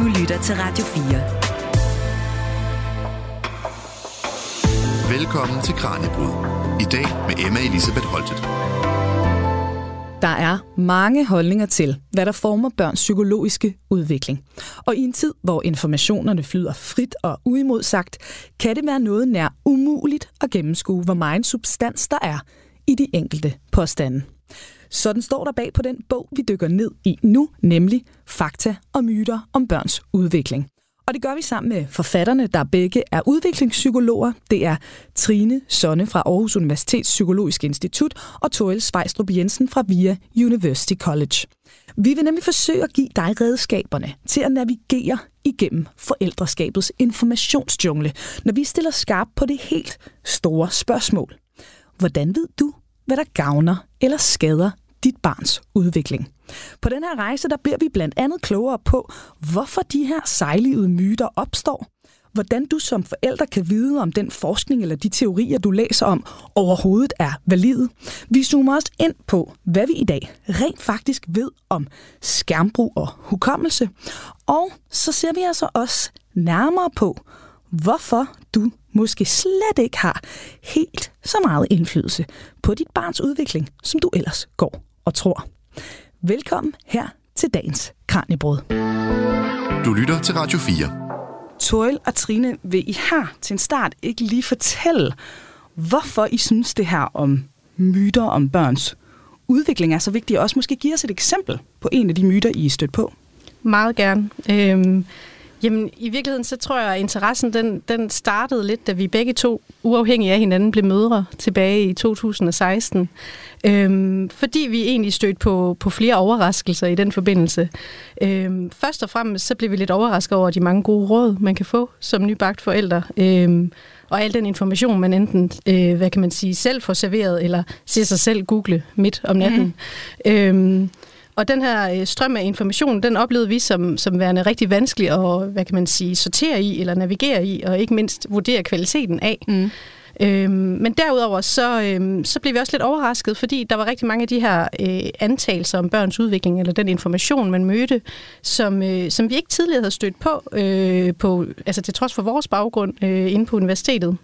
Du lytter til Radio 4. Velkommen til Kranjebrud. I dag med Emma Elisabeth Holtet. Der er mange holdninger til, hvad der former børns psykologiske udvikling. Og i en tid, hvor informationerne flyder frit og uimodsagt, kan det være noget nær umuligt at gennemskue, hvor meget substans der er i de enkelte påstande. Sådan står der bag på den bog, vi dykker ned i nu, nemlig Fakta og myter om børns udvikling. Og det gør vi sammen med forfatterne, der begge er udviklingspsykologer. Det er Trine Sonne fra Aarhus Universitets Psykologiske Institut og Toril Svejstrup Jensen fra VIA University College. Vi vil nemlig forsøge at give dig redskaberne til at navigere igennem forældreskabets informationsjungle, når vi stiller skarp på det helt store spørgsmål. Hvordan ved du, hvad der gavner eller skader dit barns udvikling? På den her rejse der bliver vi blandt andet klogere på, hvorfor de her sejlivede myter opstår, hvordan du som forælder kan vide, om den forskning eller de teorier, du læser om, overhovedet er valide. Vi zoomer også ind på, hvad vi i dag rent faktisk ved om skærmbrug og hukommelse. Og så ser vi altså også nærmere på, hvorfor du måske slet ikke har helt så meget indflydelse på dit barns udvikling, som du ellers går og tror. Velkommen her til dagens Kranjebrud. Du lytter til Radio 4. Toril og Trine, vil I her til en start ikke lige fortælle, hvorfor I synes det her om myter om børns udvikling er så vigtigt, og også måske give os et eksempel på en af de myter, I er stødt på? Meget gerne. Øhm, jamen, i virkeligheden så tror jeg, at interessen den, den startede lidt, da vi begge to, uafhængige af hinanden, blev mødre tilbage i 2016. Øhm, fordi vi egentlig stødte på, på flere overraskelser i den forbindelse. Øhm, først og fremmest så blev vi lidt overrasket over de mange gode råd, man kan få som nybagt forældre. Øhm, og al den information, man enten, øh, hvad kan man sige, selv får serveret, eller ser sig selv google midt om natten. Mm. Øhm, og den her øh, strøm af information, den oplevede vi som, som værende rigtig vanskelig at, hvad kan man sige, sortere i, eller navigere i, og ikke mindst vurdere kvaliteten af. Mm. Øhm, men derudover så, øhm, så blev vi også lidt overrasket, fordi der var rigtig mange af de her øh, antagelser om børns udvikling, eller den information, man mødte, som, øh, som vi ikke tidligere havde stødt på, øh, på altså til trods for vores baggrund øh, inde på universitetet.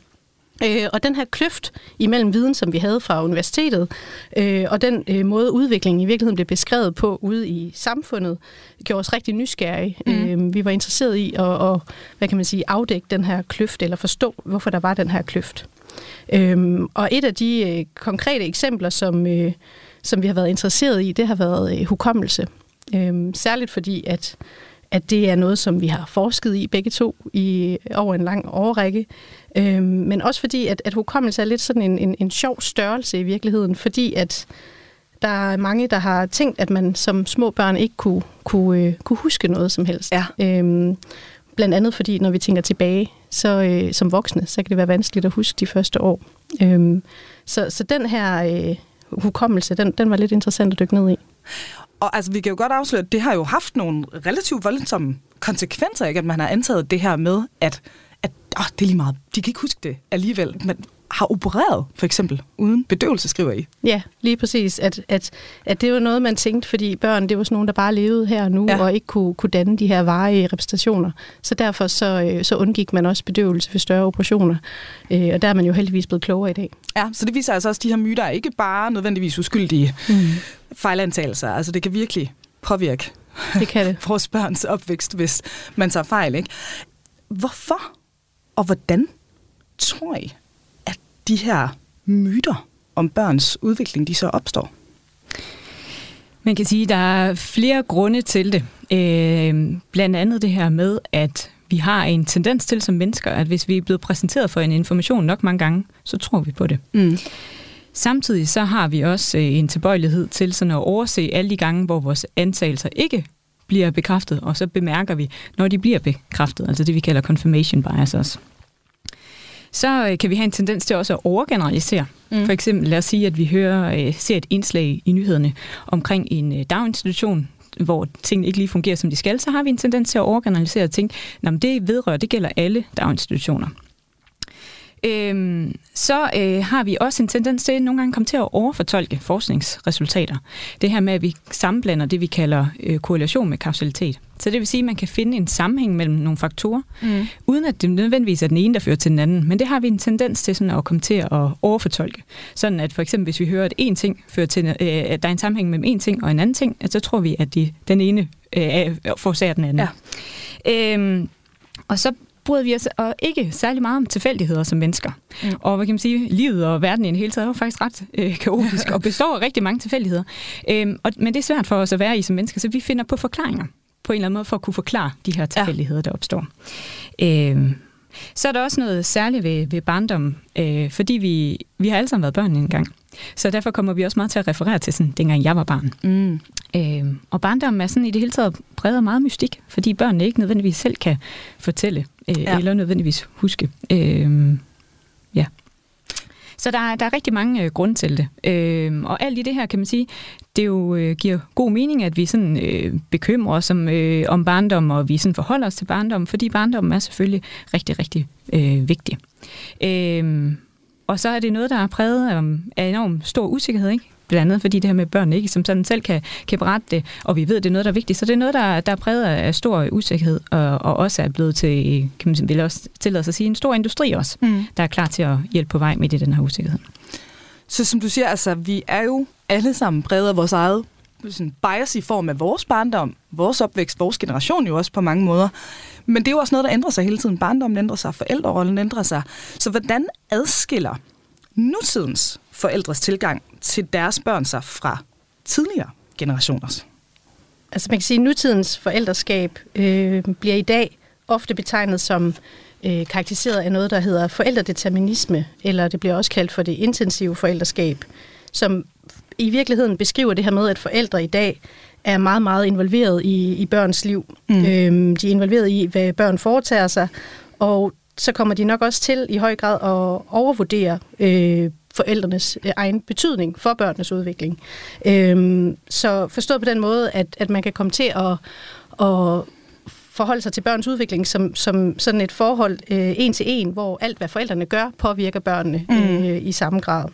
Øh, og den her kløft imellem viden, som vi havde fra universitetet, øh, og den øh, måde udviklingen i virkeligheden blev beskrevet på ude i samfundet, gjorde os rigtig nysgerrige. Mm. Øh, vi var interesseret i at, at, hvad kan man sige, afdække den her kløft, eller forstå, hvorfor der var den her kløft. Øhm, og et af de øh, konkrete eksempler, som, øh, som vi har været interesseret i, det har været øh, hukommelse. Øhm, særligt fordi, at, at det er noget, som vi har forsket i begge to i over en lang årrække. Øhm, men også fordi, at, at hukommelse er lidt sådan en, en, en sjov størrelse i virkeligheden, fordi at der er mange, der har tænkt, at man som små børn ikke kunne, kunne, øh, kunne huske noget som helst. Ja. Øhm, blandt andet fordi, når vi tænker tilbage, så øh, som voksne, så kan det være vanskeligt at huske de første år. Øhm, så, så den her øh, hukommelse, den, den var lidt interessant at dykke ned i. Og altså, vi kan jo godt afsløre, at det har jo haft nogle relativt voldsomme konsekvenser, ikke? at man har antaget det her med, at, at åh, det er lige meget, de kan ikke huske det alligevel. Men har opereret, for eksempel, uden bedøvelse, skriver I. Ja, lige præcis. At, at, at det var noget, man tænkte, fordi børn, det var sådan nogen, der bare levede her og nu, ja. og ikke kunne, kunne danne de her varige repræsentationer. Så derfor så, øh, så undgik man også bedøvelse ved større operationer. Øh, og der er man jo heldigvis blevet klogere i dag. Ja, så det viser altså også, at de her myter er ikke bare nødvendigvis uskyldige mm. fejlantagelser. Altså det kan virkelig påvirke det kan det. vores børns opvækst, hvis man tager fejl. Ikke? Hvorfor og hvordan tror I, de her myter om børns udvikling, de så opstår? Man kan sige, at der er flere grunde til det. Øh, blandt andet det her med, at vi har en tendens til som mennesker, at hvis vi er blevet præsenteret for en information nok mange gange, så tror vi på det. Mm. Samtidig så har vi også øh, en tilbøjelighed til sådan at overse alle de gange, hvor vores antagelser ikke bliver bekræftet, og så bemærker vi, når de bliver bekræftet, altså det vi kalder confirmation bias også så øh, kan vi have en tendens til også at overgeneralisere. Mm. For eksempel, lad os sige, at vi hører, øh, ser et indslag i nyhederne omkring en øh, daginstitution, hvor tingene ikke lige fungerer, som de skal, så har vi en tendens til at overgeneralisere og tænke, at det vedrører, det gælder alle daginstitutioner. Øhm, så øh, har vi også en tendens til nogle gange komme til at overfortolke forskningsresultater. Det her med, at vi sammenblander det, vi kalder øh, korrelation med kausalitet. Så det vil sige, at man kan finde en sammenhæng mellem nogle faktorer, mm. uden at det nødvendigvis er den ene, der fører til den anden. Men det har vi en tendens til sådan at komme til at overfortolke. Sådan at for eksempel, hvis vi hører, at en ting fører til, øh, at der er en sammenhæng mellem en ting og en anden ting, så tror vi, at de, den ene øh, forårsager den anden. Ja. Øhm, og så bryder vi os og ikke særlig meget om tilfældigheder som mennesker. Mm. Og hvad kan man sige, livet og verden i en hele taget er jo faktisk ret øh, kaotisk og består af rigtig mange tilfældigheder. Øhm, og, men det er svært for os at være i som mennesker, så vi finder på forklaringer på en eller anden måde for at kunne forklare de her tilfældigheder, der opstår. Øhm, så er der også noget særligt ved, ved barndom, øh, fordi vi, vi har alle sammen været børn en gang. Så derfor kommer vi også meget til at referere til sådan, dengang jeg var barn. Mm. Øh, og barndommen er sådan i det hele taget præget meget mystik, fordi børnene ikke nødvendigvis selv kan fortælle, øh, ja. eller nødvendigvis huske. Øh, ja. Så der, der er rigtig mange øh, grunde til det. Øh, og alt i det her, kan man sige, det jo øh, giver god mening, at vi sådan øh, bekymrer os om, øh, om barndom, og vi sådan forholder os til barndom, fordi barndommen er selvfølgelig rigtig, rigtig øh, vigtig. Øh, og så er det noget, der er præget af, af enorm stor usikkerhed, ikke? Blandt andet fordi det her med børn ikke som sådan selv kan, kan berette det, og vi ved, at det er noget, der er vigtigt. Så det er noget, der, der er præget af stor usikkerhed, og, og også er blevet til, kan man vil også tillade sig at sige, en stor industri også, mm. der er klar til at hjælpe på vej med i den her usikkerhed. Så som du siger, altså, vi er jo alle sammen præget af vores eget sådan bias i form af vores barndom, vores opvækst, vores generation jo også på mange måder. Men det er jo også noget, der ændrer sig hele tiden. Barndommen ændrer sig, forældrerollen ændrer sig. Så hvordan adskiller nutidens forældres tilgang til deres børn sig fra tidligere generationers? Altså man kan sige, at nutidens forældreskab øh, bliver i dag ofte betegnet som øh, karakteriseret af noget, der hedder forældredeterminisme, eller det bliver også kaldt for det intensive forældreskab, som i virkeligheden beskriver det her med, at forældre i dag er meget, meget involveret i, i børns liv. Mm. Øhm, de er involveret i, hvad børn foretager sig, og så kommer de nok også til i høj grad at overvurdere øh, forældrenes øh, egen betydning for børnenes udvikling. Øhm, så forstået på den måde, at, at man kan komme til at, at forholde sig til børns udvikling som, som sådan et forhold øh, en til en, hvor alt, hvad forældrene gør, påvirker børnene mm. øh, i samme grad.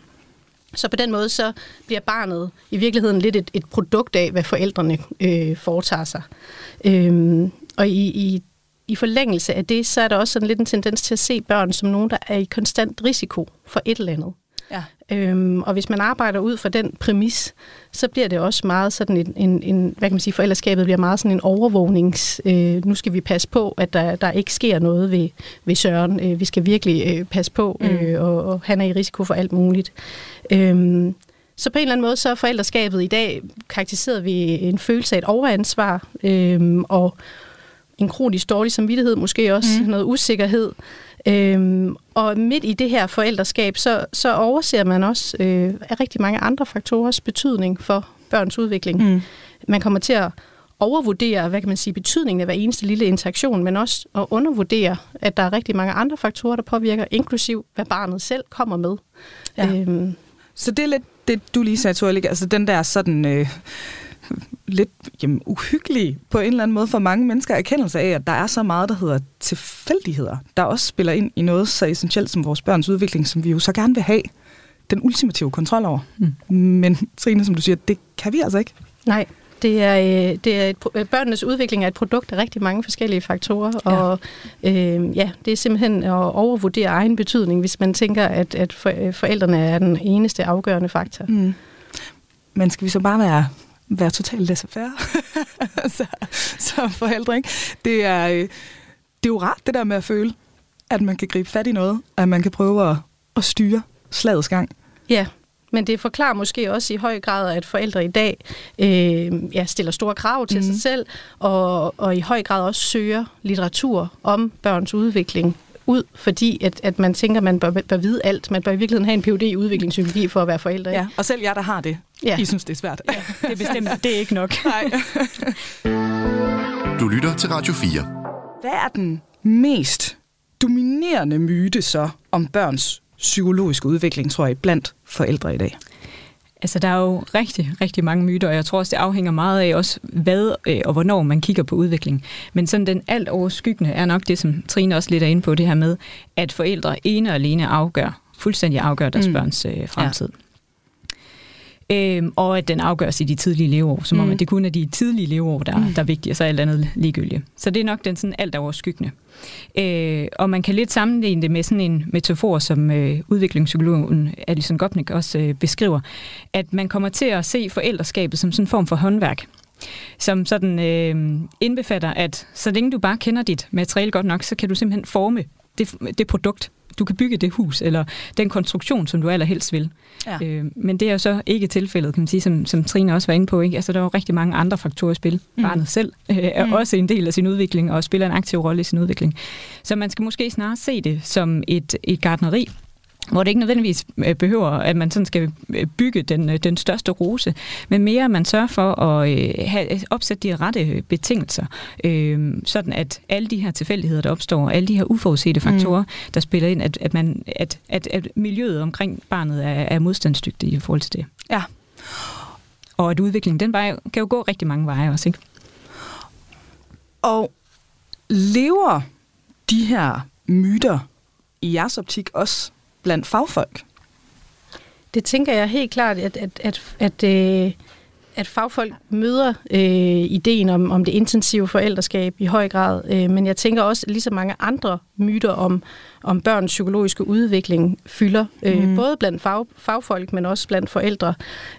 Så på den måde så bliver barnet i virkeligheden lidt et, et produkt af, hvad forældrene øh, foretager sig. Øhm, og i, i, i forlængelse af det, så er der også sådan lidt en tendens til at se børn som nogen, der er i konstant risiko for et eller andet. Øhm, og hvis man arbejder ud fra den præmis, så bliver det også meget sådan en, en, en hvad kan man sige, forældreskabet bliver meget sådan en overvågnings, øh, nu skal vi passe på, at der, der ikke sker noget ved, ved Søren. Øh, vi skal virkelig øh, passe på, øh, mm. og, og han er i risiko for alt muligt. Øhm, så på en eller anden måde, så er forældreskabet i dag karakteriseret ved en følelse af et overansvar, øhm, og en kronisk dårlig samvittighed, måske også mm. noget usikkerhed. Øhm, og midt i det her forældreskab, så, så overser man også øh, rigtig mange andre faktorers betydning for børns udvikling. Mm. Man kommer til at overvurdere, hvad kan man sige, betydningen af hver eneste lille interaktion, men også at undervurdere, at der er rigtig mange andre faktorer, der påvirker, inklusiv hvad barnet selv kommer med. Ja. Øhm. Så det er lidt det, du lige sagde, Torlik, altså den der sådan... Øh lidt jamen, uhyggelig på en eller anden måde for mange mennesker erkendelse af, at der er så meget, der hedder tilfældigheder, der også spiller ind i noget så essentielt som vores børns udvikling, som vi jo så gerne vil have den ultimative kontrol over. Mm. Men Trine, som du siger, det kan vi altså ikke. Nej, det er, øh, det er et, øh, børnenes udvikling er et produkt af rigtig mange forskellige faktorer, ja. og øh, ja, det er simpelthen at overvurdere egen betydning, hvis man tænker, at, at øh, forældrene er den eneste afgørende faktor. Mm. Men skal vi så bare være være totalt laissez-faire så, som forældre. Ikke? Det, er, øh, det er jo rart, det der med at føle, at man kan gribe fat i noget, at man kan prøve at, at styre slagets gang. Ja, men det forklarer måske også i høj grad, at forældre i dag øh, ja, stiller store krav til mm. sig mhm. selv, og, og i høj grad også søger litteratur om børns udvikling ud, fordi at, at man tænker, at man bør, bør vide alt. Man bør i virkeligheden have en PhD i udviklingspsykologi for at være forældre. Ikke? Ja, og selv jeg, der har det, ja. I synes, det er svært. Ja, det er bestemt det er ikke nok. Nej. du lytter til Radio 4. Hvad er den mest dominerende myte så om børns psykologiske udvikling, tror jeg, blandt forældre i dag? Altså, der er jo rigtig, rigtig mange myter, og jeg tror også, det afhænger meget af også, hvad øh, og hvornår man kigger på udvikling. Men sådan den alt overskyggende er nok det, som Trine også lidt er inde på, det her med, at forældre ene og alene afgør, fuldstændig afgør deres mm. børns øh, fremtid. Ja. Øhm, og at den afgøres i de tidlige leveår, som mm. om at det kun er de tidlige leveår, der, mm. der er vigtige, og så er alt andet ligegyldigt. Så det er nok den sådan alt overskyggende. Øh, og man kan lidt sammenligne det med sådan en metafor, som øh, udviklingspsykologen Alison Gopnik også øh, beskriver, at man kommer til at se forældreskabet som sådan en form for håndværk som sådan øh, indbefatter, at så længe du bare kender dit materiale godt nok, så kan du simpelthen forme det, det produkt, du kan bygge det hus, eller den konstruktion, som du allerhelst vil. Ja. Øh, men det er jo så ikke tilfældet, kan man sige, som, som Trine også var inde på. Ikke? Altså, der er jo rigtig mange andre faktorer i spil. Mm. Barnet selv øh, er mm. også en del af sin udvikling, og spiller en aktiv rolle i sin udvikling. Så man skal måske snarere se det som et, et gardneri, hvor det ikke nødvendigvis øh, behøver, at man sådan skal øh, bygge den, øh, den største rose, men mere at man sørger for at have, opsætte de rette betingelser, øh, sådan at alle de her tilfældigheder, der opstår, alle de her uforudsete mm. faktorer, mm. der spiller ind, at, at, man, at, at, at miljøet omkring barnet er, er modstandsdygtigt i forhold til det. Ja. Og at udviklingen, den vej, kan jo gå rigtig mange veje også, ikke? Og lever de her myter i jeres optik også blandt fagfolk? Det tænker jeg helt klart, at, at, at, at, øh, at fagfolk møder øh, ideen om, om det intensive forældreskab i høj grad. Øh, men jeg tænker også, at lige så mange andre myter om, om børns psykologiske udvikling fylder, øh, mm. både blandt fag, fagfolk, men også blandt forældre.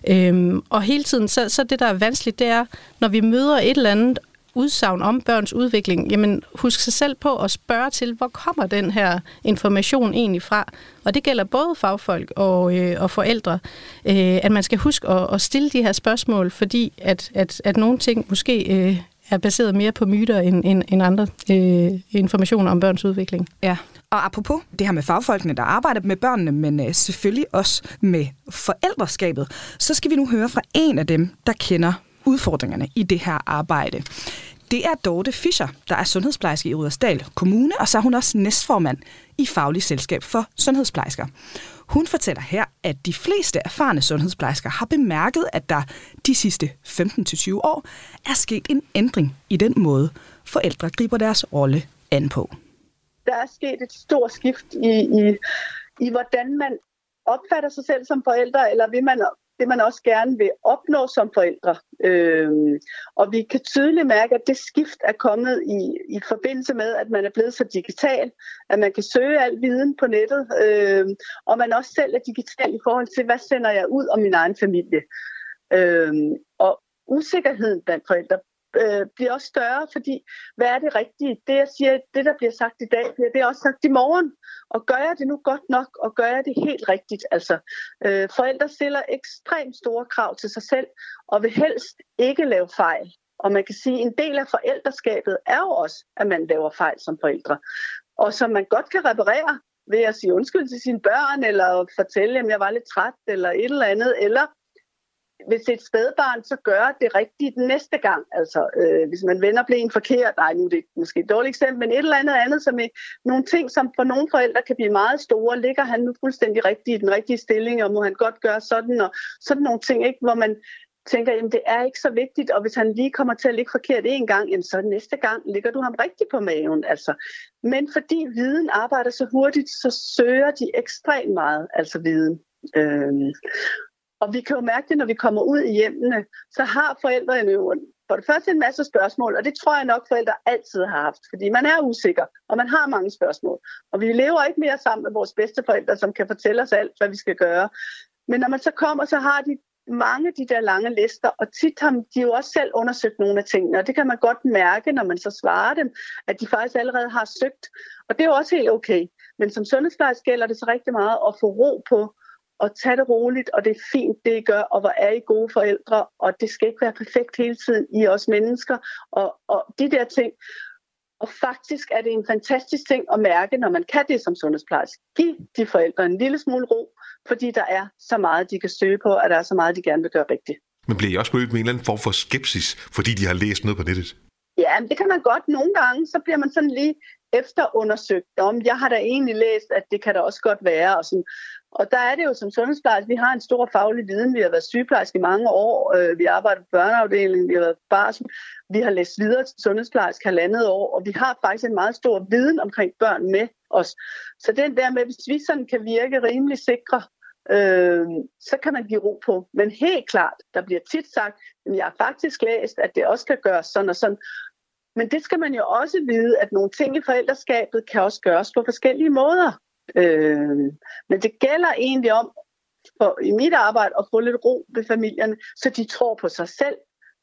Øh, og hele tiden, så, så det, der er vanskeligt, det er, når vi møder et eller andet, udsagn om børns udvikling, jamen husk sig selv på at spørge til, hvor kommer den her information egentlig fra? Og det gælder både fagfolk og, øh, og forældre, øh, at man skal huske at, at stille de her spørgsmål, fordi at, at, at nogle ting måske øh, er baseret mere på myter end, end, end andre øh, informationer om børns udvikling. Ja, og apropos det her med fagfolkene, der arbejder med børnene, men øh, selvfølgelig også med forældreskabet, så skal vi nu høre fra en af dem, der kender udfordringerne i det her arbejde. Det er Dorte Fischer, der er sundhedsplejerske i Rudersdal Kommune, og så er hun også næstformand i Faglig Selskab for Sundhedsplejersker. Hun fortæller her, at de fleste erfarne sundhedsplejersker har bemærket, at der de sidste 15-20 år er sket en ændring i den måde, forældre griber deres rolle an på. Der er sket et stort skift i, i, i hvordan man opfatter sig selv som forældre, eller vil man det, man også gerne vil opnå som forældre. Øhm, og vi kan tydeligt mærke, at det skift er kommet i, i forbindelse med, at man er blevet så digital, at man kan søge al viden på nettet, øhm, og man også selv er digital i forhold til, hvad sender jeg ud om min egen familie. Øhm, og usikkerheden blandt forældre øh, bliver også større, fordi hvad er det rigtige? Det, jeg siger, det der bliver sagt i dag, bliver det også sagt i morgen. Og gør jeg det nu godt nok, og gør jeg det helt rigtigt? Altså, øh, forældre stiller ekstremt store krav til sig selv, og vil helst ikke lave fejl. Og man kan sige, at en del af forældreskabet er jo også, at man laver fejl som forældre. Og som man godt kan reparere ved at sige undskyld til sine børn, eller fortælle, at jeg var lidt træt, eller et eller andet, eller hvis det er et spædbarn, så gør det rigtigt den næste gang. Altså, øh, hvis man vender blæen forkert, nej, nu er det måske et dårligt eksempel, men et eller andet andet, som er nogle ting, som for nogle forældre kan blive meget store. Ligger han nu fuldstændig rigtigt i den rigtige stilling, og må han godt gøre sådan, og sådan nogle ting, ikke, hvor man tænker, jamen det er ikke så vigtigt, og hvis han lige kommer til at ligge forkert en gang, jamen, så næste gang ligger du ham rigtigt på maven. Altså. Men fordi viden arbejder så hurtigt, så søger de ekstremt meget, altså viden. Øhm, og vi kan jo mærke det, når vi kommer ud i hjemmene, så har forældrene jo for det første en masse spørgsmål, og det tror jeg nok, forældre altid har haft, fordi man er usikker, og man har mange spørgsmål. Og vi lever ikke mere sammen med vores bedste forældre, som kan fortælle os alt, hvad vi skal gøre. Men når man så kommer, så har de mange af de der lange lister, og tit har de jo også selv undersøgt nogle af tingene, og det kan man godt mærke, når man så svarer dem, at de faktisk allerede har søgt. Og det er jo også helt okay. Men som sundhedsplejerske gælder det så rigtig meget at få ro på, og tage det roligt, og det er fint, det I gør, og hvor er I gode forældre, og det skal ikke være perfekt hele tiden i os mennesker, og, og de der ting. Og faktisk er det en fantastisk ting at mærke, når man kan det som sundhedsplejerske. Giv de forældre en lille smule ro, fordi der er så meget, de kan søge på, og der er så meget, de gerne vil gøre rigtigt. Men bliver I også mødt med en eller anden form for skepsis, fordi de har læst noget på nettet? Ja, det kan man godt. Nogle gange, så bliver man sådan lige efterundersøgt om, jeg har da egentlig læst, at det kan da også godt være, og, sådan, og der er det jo som sundhedsplejerske, vi har en stor faglig viden. Vi har været sygeplejerske i mange år. Øh, vi arbejder på børneafdelingen, vi har været barsel. Vi har læst videre til sundhedsplejerske halvandet år, og vi har faktisk en meget stor viden omkring børn med os. Så den der med, hvis vi sådan kan virke rimelig sikre, øh, så kan man give ro på. Men helt klart, der bliver tit sagt, at jeg har faktisk læst, at det også kan gøres sådan og sådan. Men det skal man jo også vide, at nogle ting i forældreskabet kan også gøres på forskellige måder. Øh, men det gælder egentlig om, for, i mit arbejde, at få lidt ro ved familierne, så de tror på sig selv,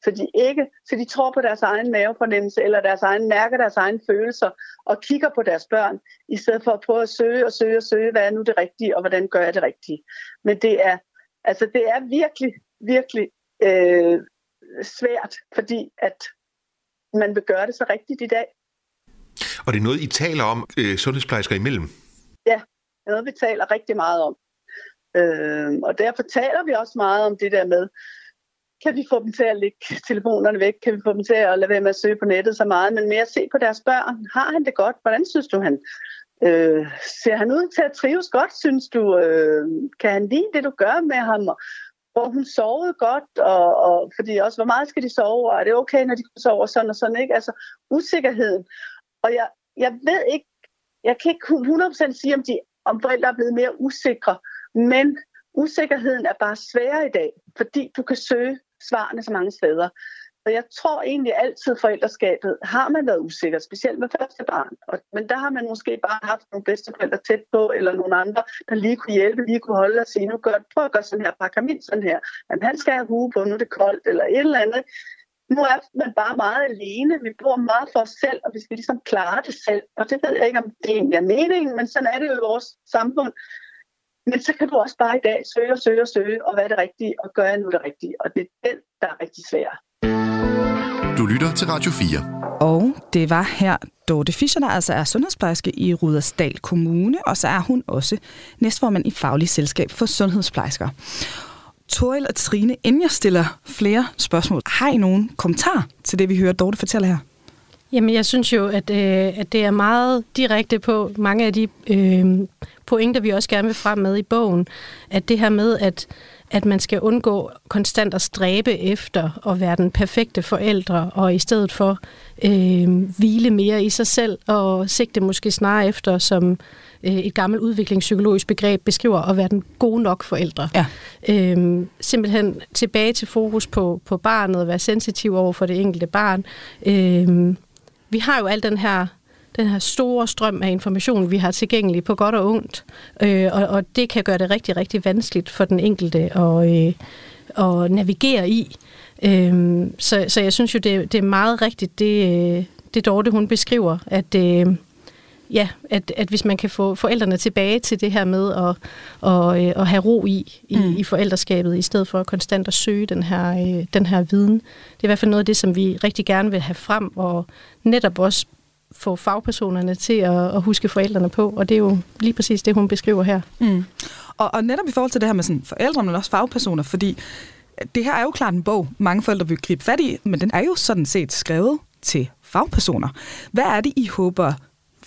så de ikke, så de tror på deres egen mavefornemmelse, eller deres egen mærker deres egne følelser, og kigger på deres børn, i stedet for at prøve at søge og søge og søge, hvad er nu det rigtige, og hvordan gør jeg det rigtige. Men det er, altså det er virkelig, virkelig øh, svært, fordi at man vil gøre det så rigtigt i dag. Og det er noget, I taler om øh, sundhedsplejersker imellem? Ja, det noget, vi taler rigtig meget om. Øh, og derfor taler vi også meget om det der med, kan vi få dem til at lægge telefonerne væk? Kan vi få dem til at lade være med at søge på nettet så meget? Men mere se på deres børn. Har han det godt? Hvordan synes du, han øh, ser han ud til at trives godt, synes du? Øh, kan han lide det, du gør med ham? Hvor hun sovede godt, og, og fordi også, hvor meget skal de sove, og er det okay, når de sover sådan og sådan, ikke? Altså, usikkerheden. Og jeg, jeg ved ikke, jeg kan ikke 100% sige, om, de, om forældre er blevet mere usikre, men usikkerheden er bare sværere i dag, fordi du kan søge svarene så mange steder. Så jeg tror egentlig altid, forældreskabet har man været usikker, specielt med første barn. Og, men der har man måske bare haft nogle bedsteforældre tæt på, eller nogle andre, der lige kunne hjælpe, lige kunne holde og sige, nu gør, prøv at gøre sådan her, pakker min sådan her. Jamen, han skal have hue på, nu er det koldt, eller et eller andet. Nu er man bare meget alene. Vi bor meget for os selv, og vi skal ligesom klare det selv. Og det ved jeg ikke, om det egentlig er meningen, men sådan er det jo i vores samfund. Men så kan du også bare i dag søge og søge og søge, og hvad er det rigtige, og gør jeg nu det rigtige. Og det er den, der er rigtig svær. Du lytter til Radio 4. Og det var her Dorte Fischer, der altså er sundhedsplejerske i Rudersdal Kommune, og så er hun også næstformand i Faglig Selskab for Sundhedsplejersker. Toril og Trine, inden jeg stiller flere spørgsmål, har I nogen kommentar til det, vi hører Dorte fortælle her? Jamen, jeg synes jo, at, øh, at det er meget direkte på mange af de øh, pointer, vi også gerne vil frem med i bogen. At det her med, at, at man skal undgå konstant at stræbe efter at være den perfekte forældre, og i stedet for øh, hvile mere i sig selv, og sigte måske snarere efter, som øh, et gammelt udviklingspsykologisk begreb beskriver, at være den gode nok forældre. Ja. Øh, simpelthen tilbage til fokus på, på barnet, og være sensitiv over for det enkelte barn. Øh, vi har jo al den her den her store strøm af information, vi har tilgængelig på godt og ondt. Øh, og, og det kan gøre det rigtig, rigtig vanskeligt for den enkelte at, øh, at navigere i. Øh, så, så jeg synes jo, det, det er meget rigtigt, det, det Dorte hun beskriver, at, øh, ja, at, at hvis man kan få forældrene tilbage til det her med at, og, øh, at have ro i, i, mm. i forældreskabet, i stedet for konstant at søge den her, øh, den her viden. Det er i hvert fald noget af det, som vi rigtig gerne vil have frem, og netop også få fagpersonerne til at, at huske forældrene på, og det er jo lige præcis det, hun beskriver her. Mm. Og, og netop i forhold til det her med sådan forældre, men også fagpersoner, fordi det her er jo klart en bog, mange forældre vil gribe fat i, men den er jo sådan set skrevet til fagpersoner. Hvad er det, I håber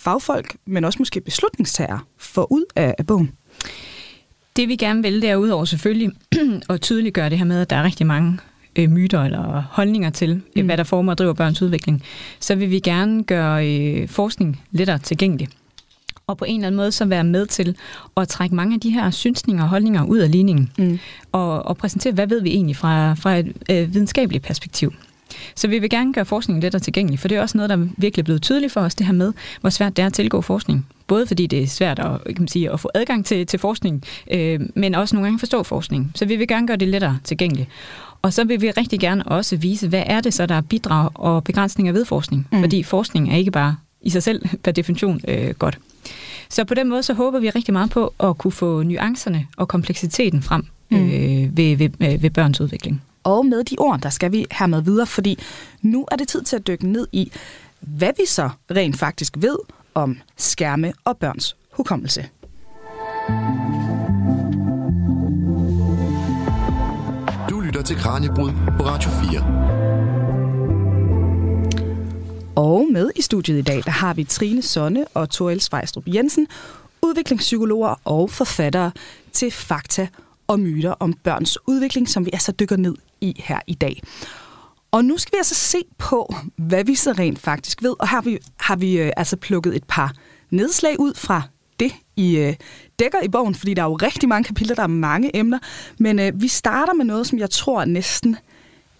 fagfolk, men også måske beslutningstager, får ud af, af bogen? Det vi gerne vil derudover selvfølgelig at tydeliggøre det her med, at der er rigtig mange øh, myter eller holdninger til, mm. hvad der former og driver børns udvikling, så vil vi gerne gøre øh, forskning lettere tilgængelig. Og på en eller anden måde så være med til at trække mange af de her synsninger og holdninger ud af ligningen. Mm. Og, og præsentere, hvad ved vi egentlig fra, fra et øh, videnskabeligt perspektiv. Så vi vil gerne gøre forskningen lettere tilgængelig, for det er også noget, der er virkelig blevet tydeligt for os, det her med, hvor svært det er at tilgå forskning. Både fordi det er svært at, kan man sige, at få adgang til, til forskning, øh, men også nogle gange forstå forskning. Så vi vil gerne gøre det lettere tilgængeligt. Og så vil vi rigtig gerne også vise, hvad er det så, der er bidrag og begrænsninger ved forskning. Mm. Fordi forskning er ikke bare i sig selv per definition øh, godt. Så på den måde så håber vi rigtig meget på at kunne få nuancerne og kompleksiteten frem mm. øh, ved, ved, øh, ved børns udvikling. Og med de ord, der skal vi hermed videre, fordi nu er det tid til at dykke ned i, hvad vi så rent faktisk ved om skærme og børns hukommelse. Du lytter til Kranjebrud på Radio 4. Og med i studiet i dag, der har vi Trine Sonne og Torel Svejstrup Jensen, udviklingspsykologer og forfattere til fakta og myter om børns udvikling, som vi altså dykker ned i her i dag. Og nu skal vi altså se på, hvad vi så rent faktisk ved. Og her har vi, har vi øh, altså plukket et par nedslag ud fra det, I øh, dækker i bogen, fordi der er jo rigtig mange kapitler, der er mange emner. Men øh, vi starter med noget, som jeg tror næsten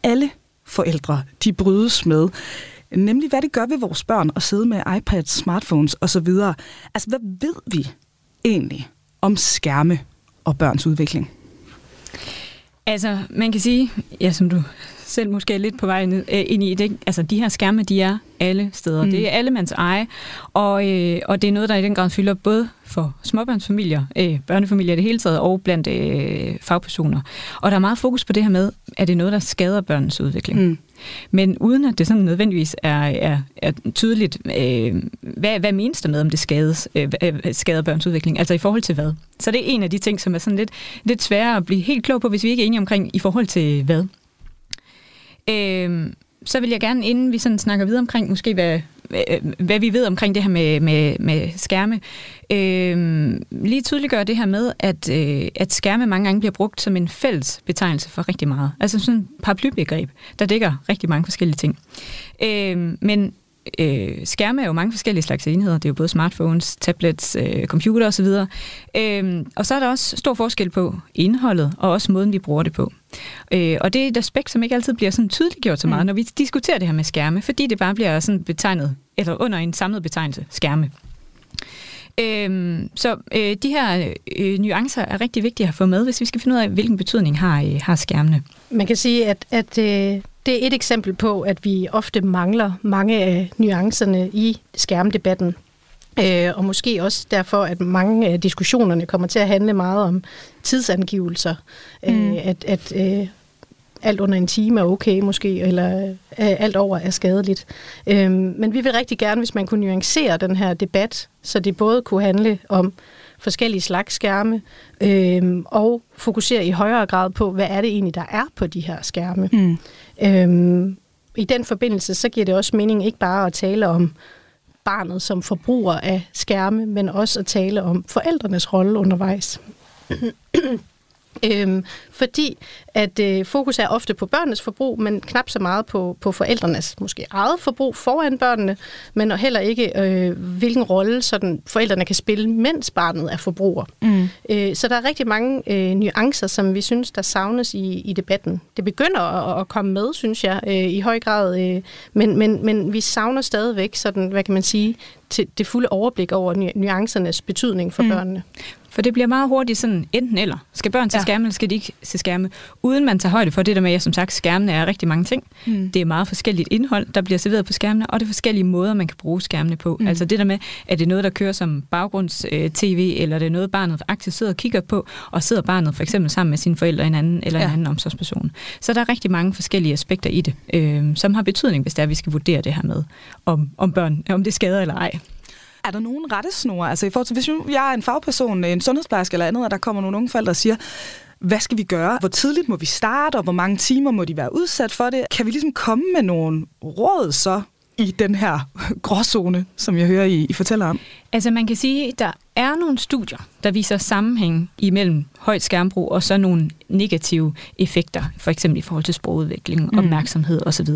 alle forældre, de brydes med. Nemlig, hvad det gør ved vores børn at sidde med iPads, smartphones osv. Altså, hvad ved vi egentlig om skærme og børns udvikling? Altså, man kan sige, ja, som du selv måske er lidt på vej ned, øh, ind i det. Altså, de her skærme, de er alle steder. Mm. Det er allemands eje, og, øh, og det er noget, der i den grad fylder både for småbørnsfamilier, øh, børnefamilier i det hele taget, og blandt øh, fagpersoner. Og der er meget fokus på det her med, at det er noget, der skader børnens udvikling. Mm. Men uden at det sådan nødvendigvis er, er, er tydeligt, øh, hvad, hvad menes der med, om det skades, øh, øh, skader børns udvikling? Altså i forhold til hvad? Så det er en af de ting, som er sådan lidt, lidt sværere at blive helt klog på, hvis vi ikke er enige omkring i forhold til hvad. Øh, så vil jeg gerne, inden vi sådan snakker videre omkring, måske hvad, Øh, hvad vi ved omkring det her med, med, med skærme, øh, lige tydeliggøre det her med, at, øh, at skærme mange gange bliver brugt som en fælles betegnelse for rigtig meget. Altså sådan et paraplybegreb, der dækker rigtig mange forskellige ting. Øh, men øh, skærme er jo mange forskellige slags enheder. Det er jo både smartphones, tablets, øh, computer osv. Øh, og så er der også stor forskel på indholdet, og også måden, vi bruger det på. Øh, og det er et aspekt, som ikke altid bliver sådan tydeligt gjort så meget, mm. når vi diskuterer det her med skærme, fordi det bare bliver sådan betegnet, eller under en samlet betegnelse, skærme. Øhm, så øh, de her øh, nuancer er rigtig vigtige at få med, hvis vi skal finde ud af, hvilken betydning har, øh, har skærmene. Man kan sige, at, at øh, det er et eksempel på, at vi ofte mangler mange af nuancerne i skærmdebatten. Øh, og måske også derfor, at mange af diskussionerne kommer til at handle meget om tidsangivelser. Øh, mm. At at øh, alt under en time er okay måske, eller alt over er skadeligt. Men vi vil rigtig gerne, hvis man kunne nuancere den her debat, så det både kunne handle om forskellige slags skærme, øh, og fokusere i højere grad på, hvad er det egentlig, der er på de her skærme. Mm. Øhm, I den forbindelse, så giver det også mening ikke bare at tale om barnet som forbruger af skærme, men også at tale om forældrenes rolle undervejs. Øhm, fordi at øh, fokus er ofte på børnenes forbrug, men knap så meget på, på forældrenes måske eget forbrug foran børnene, men heller ikke øh, hvilken rolle sådan forældrene kan spille, mens barnet er forbruger. Mm. Øh, så der er rigtig mange øh, nuancer, som vi synes, der savnes i, i debatten. Det begynder at, at komme med, synes jeg, øh, i høj grad, øh, men, men, men vi savner stadigvæk sådan, hvad kan man sige, til det fulde overblik over nuancernes betydning for mm. børnene. For det bliver meget hurtigt sådan enten eller. Skal børn se ja. skærme, eller skal de ikke se skærme? Uden man tager højde for det der med, at som sagt, skærmene er rigtig mange ting. Mm. Det er meget forskelligt indhold, der bliver serveret på skærmene, og det er forskellige måder, man kan bruge skærmene på. Mm. Altså det der med, at det er noget, der kører som baggrunds-tv, øh, eller det er noget, barnet aktivt sidder og kigger på, og sidder barnet for eksempel sammen med sine forældre en anden, eller ja. en anden omsorgsperson. Så der er rigtig mange forskellige aspekter i det, øh, som har betydning, hvis det er, at vi skal vurdere det her med, om, om børn, om det skader eller ej er der nogen rettesnore? Altså i forhold til, hvis jeg er en fagperson, en sundhedsplejerske eller andet, og der kommer nogle unge forældre og siger, hvad skal vi gøre? Hvor tidligt må vi starte, og hvor mange timer må de være udsat for det? Kan vi ligesom komme med nogle råd så i den her gråzone, som jeg hører, I, I fortæller om? Altså man kan sige, der er nogle studier, der viser sammenhæng imellem højt skærmbrug og så nogle negative effekter, for eksempel i forhold til sprogudvikling, mm. opmærksomhed osv.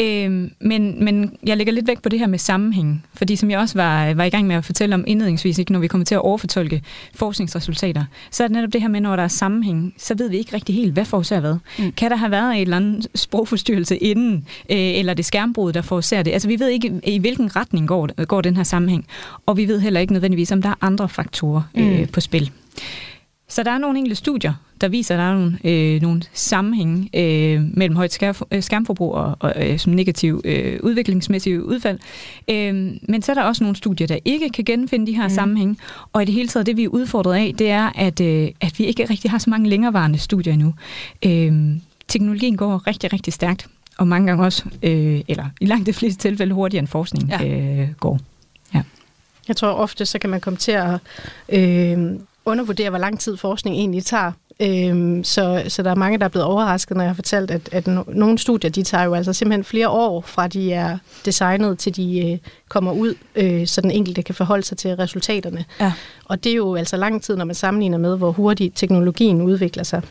Øhm, men, men jeg lægger lidt væk på det her med sammenhæng, fordi som jeg også var, var i gang med at fortælle om indledningsvis, ikke, når vi kommer til at overfortolke forskningsresultater, så er det netop det her med, når der er sammenhæng, så ved vi ikke rigtig helt, hvad forårsager hvad. Mm. Kan der have været en eller anden sprogforstyrrelse inden, øh, eller det skærmbrud, der forårsager det? Altså vi ved ikke, i hvilken retning går, går den her sammenhæng, og vi ved heller ikke nødvendigvis, om der er andre faktorer øh, mm. på spil. Så der er nogle enkelte studier, der viser, at der er nogle, øh, nogle sammenhænge øh, mellem højt øh, skærmforbrug og, og øh, som negativ øh, udviklingsmæssig udfald. Øh, men så er der også nogle studier, der ikke kan genfinde de her mm. sammenhænge. Og i det hele taget, det vi er udfordret af, det er, at, øh, at vi ikke rigtig har så mange længerevarende studier endnu. Øh, teknologien går rigtig, rigtig stærkt, og mange gange også, øh, eller i langt de fleste tilfælde hurtigere end forskning ja. øh, går. Jeg tror ofte, så kan man komme til at øh, undervurdere, hvor lang tid forskning egentlig tager. Øhm, så, så der er mange, der er blevet overrasket, når jeg har fortalt, at, at no, nogle studier, de tager jo altså simpelthen flere år, fra de er designet, til de øh, kommer ud, øh, så den enkelte kan forholde sig til resultaterne. Ja. Og det er jo altså lang tid, når man sammenligner med, hvor hurtigt teknologien udvikler sig.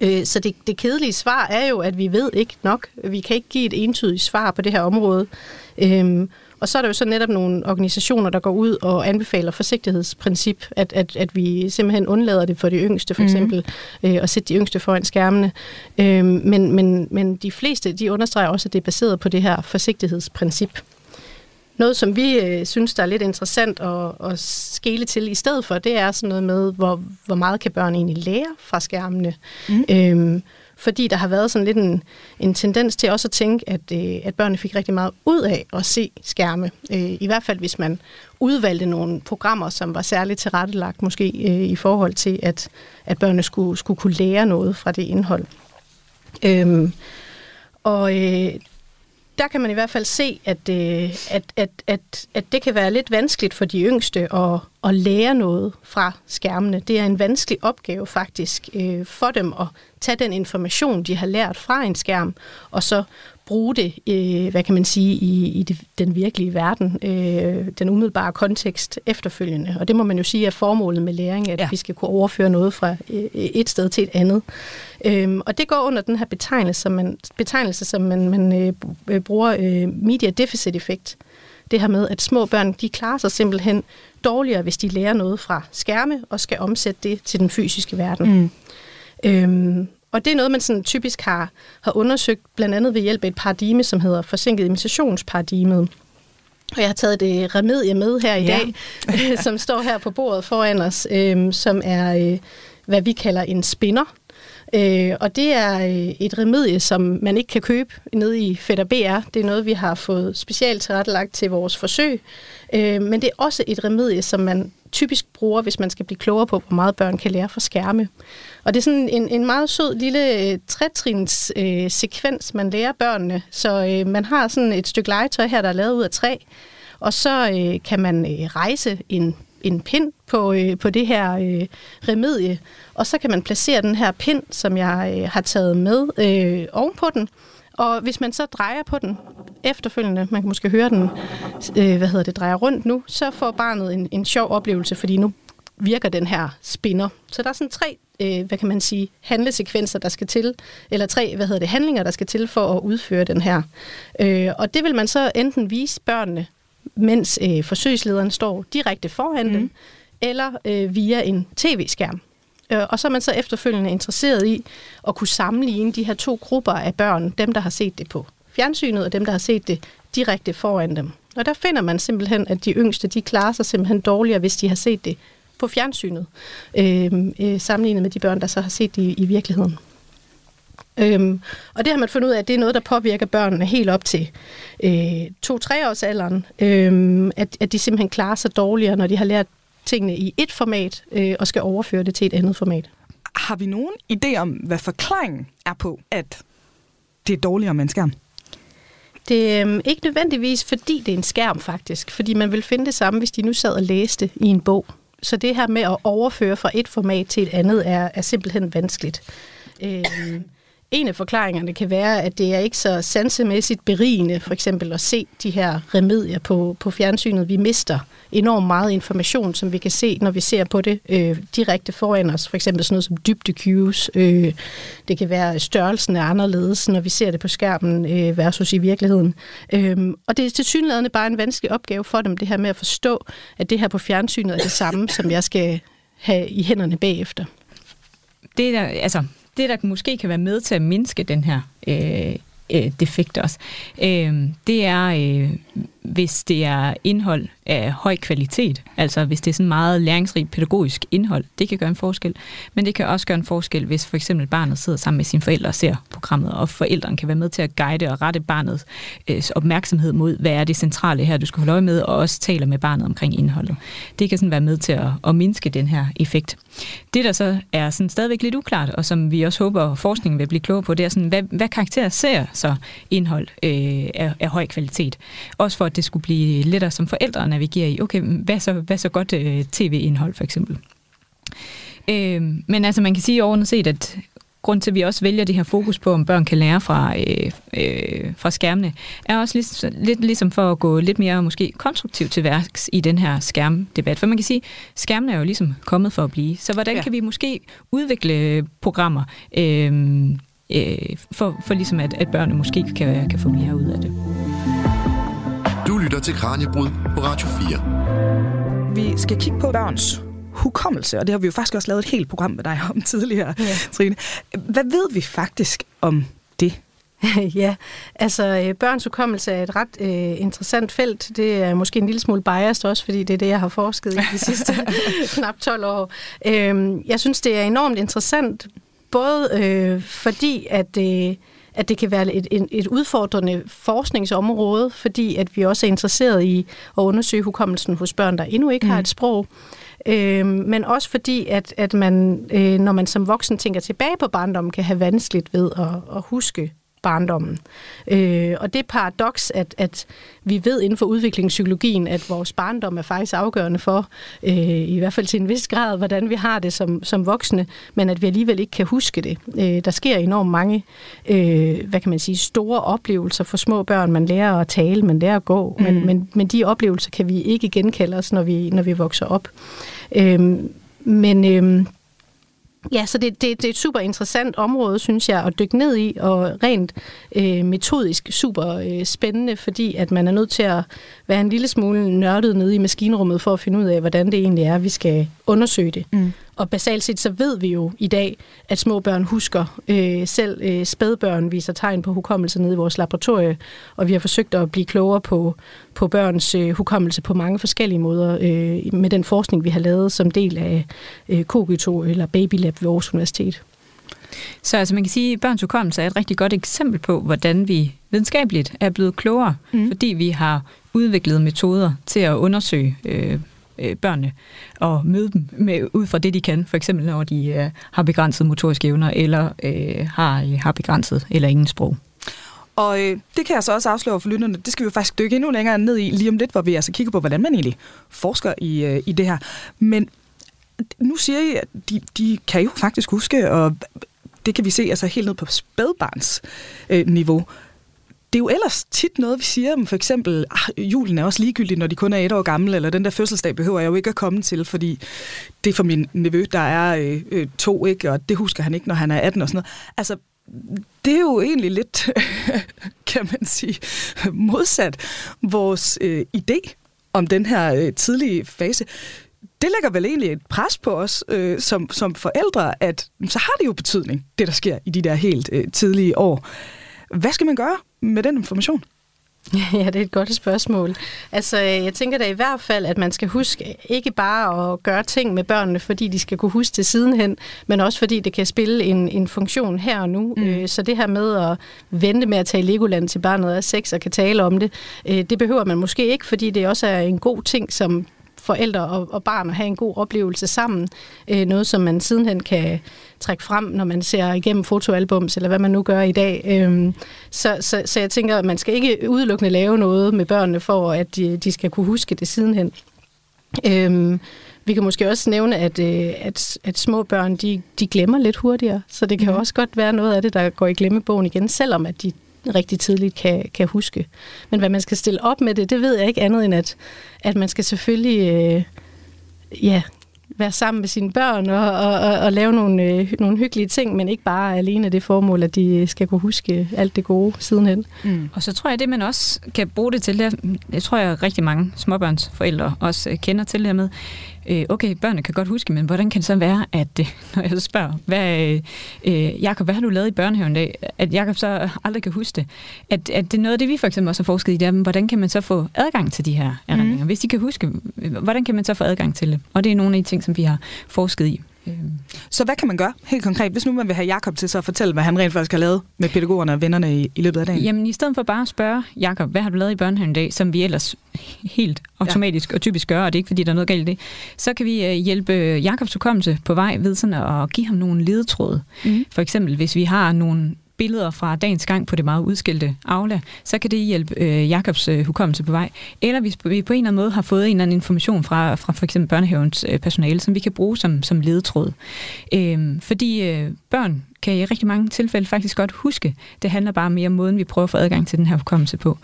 Øh, så det, det kedelige svar er jo, at vi ved ikke nok. Vi kan ikke give et entydigt svar på det her område. Øhm, og så er der jo så netop nogle organisationer, der går ud og anbefaler forsigtighedsprincip, at, at, at vi simpelthen undlader det for de yngste, for Mhm. eksempel, mm. øh, og sætte de yngste foran skærmene. Øh, men, men, men de fleste, de understreger også, at det er baseret på det her forsigtighedsprincip. Noget, som vi øh, synes, der er lidt interessant at, at skele til i stedet for, det er sådan noget med, hvor, hvor meget kan børn egentlig lære fra skærmene. Mm. Øhm, fordi der har været sådan lidt en, en tendens til også at tænke, at, øh, at børnene fik rigtig meget ud af at se skærme. Øh, I hvert fald, hvis man udvalgte nogle programmer, som var særligt tilrettelagt, måske øh, i forhold til, at, at børnene skulle, skulle kunne lære noget fra det indhold. Øh, og øh, der kan man i hvert fald se, at, øh, at, at, at, at det kan være lidt vanskeligt for de yngste at, at lære noget fra skærmene. Det er en vanskelig opgave faktisk øh, for dem at tage den information, de har lært fra en skærm, og så bruge det, øh, hvad kan man sige, i, i det, den virkelige verden, øh, den umiddelbare kontekst efterfølgende. Og det må man jo sige er formålet med læring, at Ja. vi skal kunne overføre noget fra øh, et sted til et andet. Øhm, og det går under den her betegnelse, som man, betegnelse, som man, man øh, br- bruger øh, media deficit effekt. Det her med, at små børn, de klarer sig simpelthen dårligere, hvis de lærer noget fra skærme og skal omsætte det til den fysiske verden. Mm. Øhm, og det er noget, man sådan typisk har, har undersøgt, blandt andet ved hjælp af et paradigme, som hedder forsinket imitationsparadigmet. Og jeg har taget det remedie med her i Ja. dag, som står her på bordet foran os, øhm, som er, øh, hvad vi kalder en spinner. Øh, og det er øh, et remedie, som man ikke kan købe nede i Fætter BR. Det er noget, vi har fået specielt tilrettelagt til vores forsøg. Øh, men det er også et remedie, som man typisk bruger, hvis man skal blive klogere på, hvor meget børn kan lære fra skærme. Og det er sådan en, en meget sød lille øh, trætrins øh, sekvens, man lærer børnene. Så øh, man har sådan et stykke legetøj her, der er lavet ud af træ, og så øh, kan man øh, rejse en, en pind på, øh, på det her øh, remedie, og så kan man placere den her pind, som jeg øh, har taget med øh, ovenpå den, og hvis man så drejer på den efterfølgende, man kan måske høre den, øh, hvad hedder det, drejer rundt nu, så får barnet en, en sjov oplevelse, fordi nu virker den her spinner. Så der er sådan tre, øh, hvad kan man sige, handlesekvenser, der skal til, eller tre, hvad hedder det, handlinger, der skal til for at udføre den her. Øh, og det vil man så enten vise børnene, mens øh, forsøgslederen står direkte foran mm. dem, eller øh, via en tv-skærm. Øh, Og så er man så efterfølgende interesseret i at kunne sammenligne de her to grupper af børn, dem der har set det på fjernsynet, og dem der har set det direkte foran dem. Og der finder man simpelthen, at de yngste, de klarer sig simpelthen dårligere, hvis de har set det på fjernsynet, øh, øh, sammenlignet med de børn, der så har set det i, i virkeligheden. Øhm, og det har man fundet ud af, at det er noget, der påvirker børnene helt op til øh, 2-3 års alderen, øh, at, at de simpelthen klarer sig dårligere, når de har lært tingene i et format, øh, og skal overføre det til et andet format. Har vi nogen idé om, hvad forklaringen er på, at det er dårligere med en skærm? Det er øhm, ikke nødvendigvis, fordi det er en skærm faktisk, fordi man vil finde det samme, hvis de nu sad og læste i en bog. Så det her med at overføre fra et format til et andet er, er simpelthen vanskeligt. Øhm, en af forklaringerne kan være, at det er ikke så sansemæssigt berigende, for eksempel at se de her remedier på, på fjernsynet. Vi mister enormt meget information, som vi kan se, når vi ser på det øh, direkte foran os. For eksempel sådan noget som dybde cues. Øh, det kan være, at størrelsen er anderledes, når vi ser det på skærmen øh, versus i virkeligheden. Øh, og det er til synligheden bare en vanskelig opgave for dem, det her med at forstå, at det her på fjernsynet er det samme, som jeg skal have i hænderne bagefter. det er, altså, det, der måske kan være med til at mindske den her øh, øh, defekt også, øh, det er, øh, hvis det er indhold af høj kvalitet, altså hvis det er sådan meget læringsrigt pædagogisk indhold, det kan gøre en forskel, men det kan også gøre en forskel, hvis for eksempel barnet sidder sammen med sine forældre og ser programmet, og forældrene kan være med til at guide og rette barnets øh, opmærksomhed mod, hvad er det centrale her, du skal holde øje med, og også taler med barnet omkring indholdet. Det kan sådan være med til at, at mindske den her effekt. Det, der så er sådan stadigvæk lidt uklart, og som vi også håber, forskningen vil blive klogere på, det er sådan, hvad, hvad karakterer ser så indhold øh, af, af høj kvalitet? Også for, at det skulle blive lettere som forældre at navigere i, okay, hvad så, hvad så godt øh, tv-indhold for eksempel? Øh, men altså, man kan sige overordnet set, at grund til, at vi også vælger det her fokus på, om børn kan lære fra, øh, øh, fra skærmene, er også lidt, lidt ligesom for at gå lidt mere måske konstruktivt til værks i den her skærmdebat. For man kan sige, at skærmene er jo ligesom kommet for at blive. Så hvordan ja. kan vi måske udvikle programmer, øh, øh, for, for ligesom at, at børnene måske kan, kan få mere ud af det? Lytter til Kranjebrud på Radio 4. Vi skal kigge på børns hukommelse, og det har vi jo faktisk også lavet et helt program med dig om tidligere, ja. Trine. Hvad ved vi faktisk om det? ja, altså øh, børns hukommelse er et ret øh, interessant felt. Det er måske en lille smule biased også, fordi det er det, jeg har forsket i de sidste knap 12 år. Øh, jeg synes, det er enormt interessant, både øh, fordi, at det... Øh, at det kan være et, et, et udfordrende forskningsområde, fordi at vi også er interesseret i at undersøge hukommelsen hos børn, der endnu ikke mm. har et sprog. Øh, men også fordi, at, at man, øh, når man som voksen tænker tilbage på barndommen, kan have vanskeligt ved at, at huske barndommen. Øh, og det er paradoks, at, at vi ved inden for udviklingspsykologien, at vores barndom er faktisk afgørende for, øh, i hvert fald til en vis grad, hvordan vi har det som, som voksne, men at vi alligevel ikke kan huske det. Øh, der sker enormt mange, øh, hvad kan man sige, store oplevelser for små børn. Man lærer at tale, man lærer at gå, mm. men, men, men de oplevelser kan vi ikke genkalde os, når vi, når vi vokser op. Øh, men... Øh, Ja, så det, det, det er et super interessant område, synes jeg, at dykke ned i, og rent øh, metodisk super øh, spændende, fordi at man er nødt til at være en lille smule nørdet nede i maskinrummet for at finde ud af, hvordan det egentlig er, vi skal undersøge det. Mm. Og basalt set så ved vi jo i dag, at små børn husker. Øh, selv øh, spædbørn viser tegn på hukommelse nede i vores laboratorie, og vi har forsøgt at blive klogere på, på børns øh, hukommelse på mange forskellige måder øh, med den forskning, vi har lavet som del af øh, Kogito eller Baby Lab ved Aarhus Universitet. Så altså man kan sige, at børns hukommelse er et rigtig godt eksempel på, hvordan vi videnskabeligt er blevet klogere, mm. fordi vi har udviklet metoder til at undersøge øh, øh, børnene og møde dem med, ud fra det, de kan. For eksempel når de øh, har begrænset motoriske evner eller øh, har, øh, har begrænset eller ingen sprog. Og øh, det kan jeg så også afsløre for lytterne. Det skal vi jo faktisk dykke endnu længere ned i lige om lidt, hvor vi altså kigger på, hvordan man egentlig forsker i, øh, i det her. Men nu siger I, at de, de kan jo faktisk huske, og det kan vi se altså helt ned på spædbarns øh, niveau det er jo ellers tit noget, vi siger, om for eksempel, ah, julen er også ligegyldig, når de kun er et år gamle, eller den der fødselsdag behøver jeg jo ikke at komme til, fordi det er for min nevø, der er øh, øh to, ikke? og det husker han ikke, når han er 18 og sådan noget. Altså, det er jo egentlig lidt, kan man sige, modsat vores øh, idé om den her øh, tidlige fase. Det lægger vel egentlig et pres på os øh, som, som forældre, at så har det jo betydning, det der sker i de der helt øh, tidlige år. Hvad skal man gøre med den information? Ja, det er et godt spørgsmål. Altså, jeg tænker da i hvert fald, at man skal huske ikke bare at gøre ting med børnene, fordi de skal kunne huske det sidenhen, men også fordi det kan spille en, en funktion her og nu. Mm. Øh, så det her med at vente med at tage Legoland til barnet er sex og kan tale om det, øh, det behøver man måske ikke, fordi det også er en god ting, som forældre og, og barn at have en god oplevelse sammen. Øh, noget, som man sidenhen kan trække frem, når man ser igennem fotoalbums, eller hvad man nu gør i dag. Øh, så, så, så jeg tænker, at man skal ikke udelukkende lave noget med børnene, for at de, de skal kunne huske det sidenhen. Øh, vi kan måske også nævne, at, øh, at, at små børn, de, de glemmer lidt hurtigere, så det kan mm. også godt være noget af det, der går i glemmebogen igen, selvom at de rigtig tidligt kan, kan huske. Men hvad man skal stille op med det, det ved jeg ikke andet end, at, at man skal selvfølgelig øh, ja, være sammen med sine børn og, og, og, og lave nogle, øh, nogle hyggelige ting, men ikke bare alene det formål, at de skal kunne huske alt det gode sidenhen. Mm. Og så tror jeg, det man også kan bruge det til, det, jeg tror jeg rigtig mange småbørnsforældre også øh, kender til det her med, øh, okay, børnene kan godt huske, men hvordan kan det så være, at øh, når jeg så spørger, hvad, øh, Jacob, hvad har du lavet i børnehaven i dag? At Jacob så aldrig kan huske det. At, at det er noget af det, vi for eksempel også har forsket i, det er, hvordan kan man så få adgang til de her erindringer? Mm. Hvis de kan huske, hvordan kan man så få adgang til det? Og det er nogle af de ting, som vi har forsket i. Så hvad kan man gøre helt konkret, hvis nu man vil have Jakob til så at fortælle, hvad han rent faktisk har lavet med pædagogerne og vennerne i, i løbet af dagen? Jamen i stedet for bare at spørge Jakob, hvad har du lavet i børnehaven i dag, som vi ellers helt automatisk ja. og typisk gør, og det er ikke fordi, der er noget galt i det, så kan vi øh, hjælpe Jakobs hukommelse på vej ved sådan at give ham nogle ledetråde. Mm. For eksempel, hvis vi har nogle billeder fra dagens gang på det meget udskilte Aula, så kan det hjælpe øh, Jakobs øh, hukommelse på vej. Eller hvis vi på en eller anden måde har fået en eller anden information fra, fra for eksempel børnehavens øh, personale, som vi kan bruge som, som ledetråd. Øh, fordi øh, børn kan i rigtig mange tilfælde faktisk godt huske. Det handler bare mere om måden, vi prøver at få adgang til den her hukommelse på.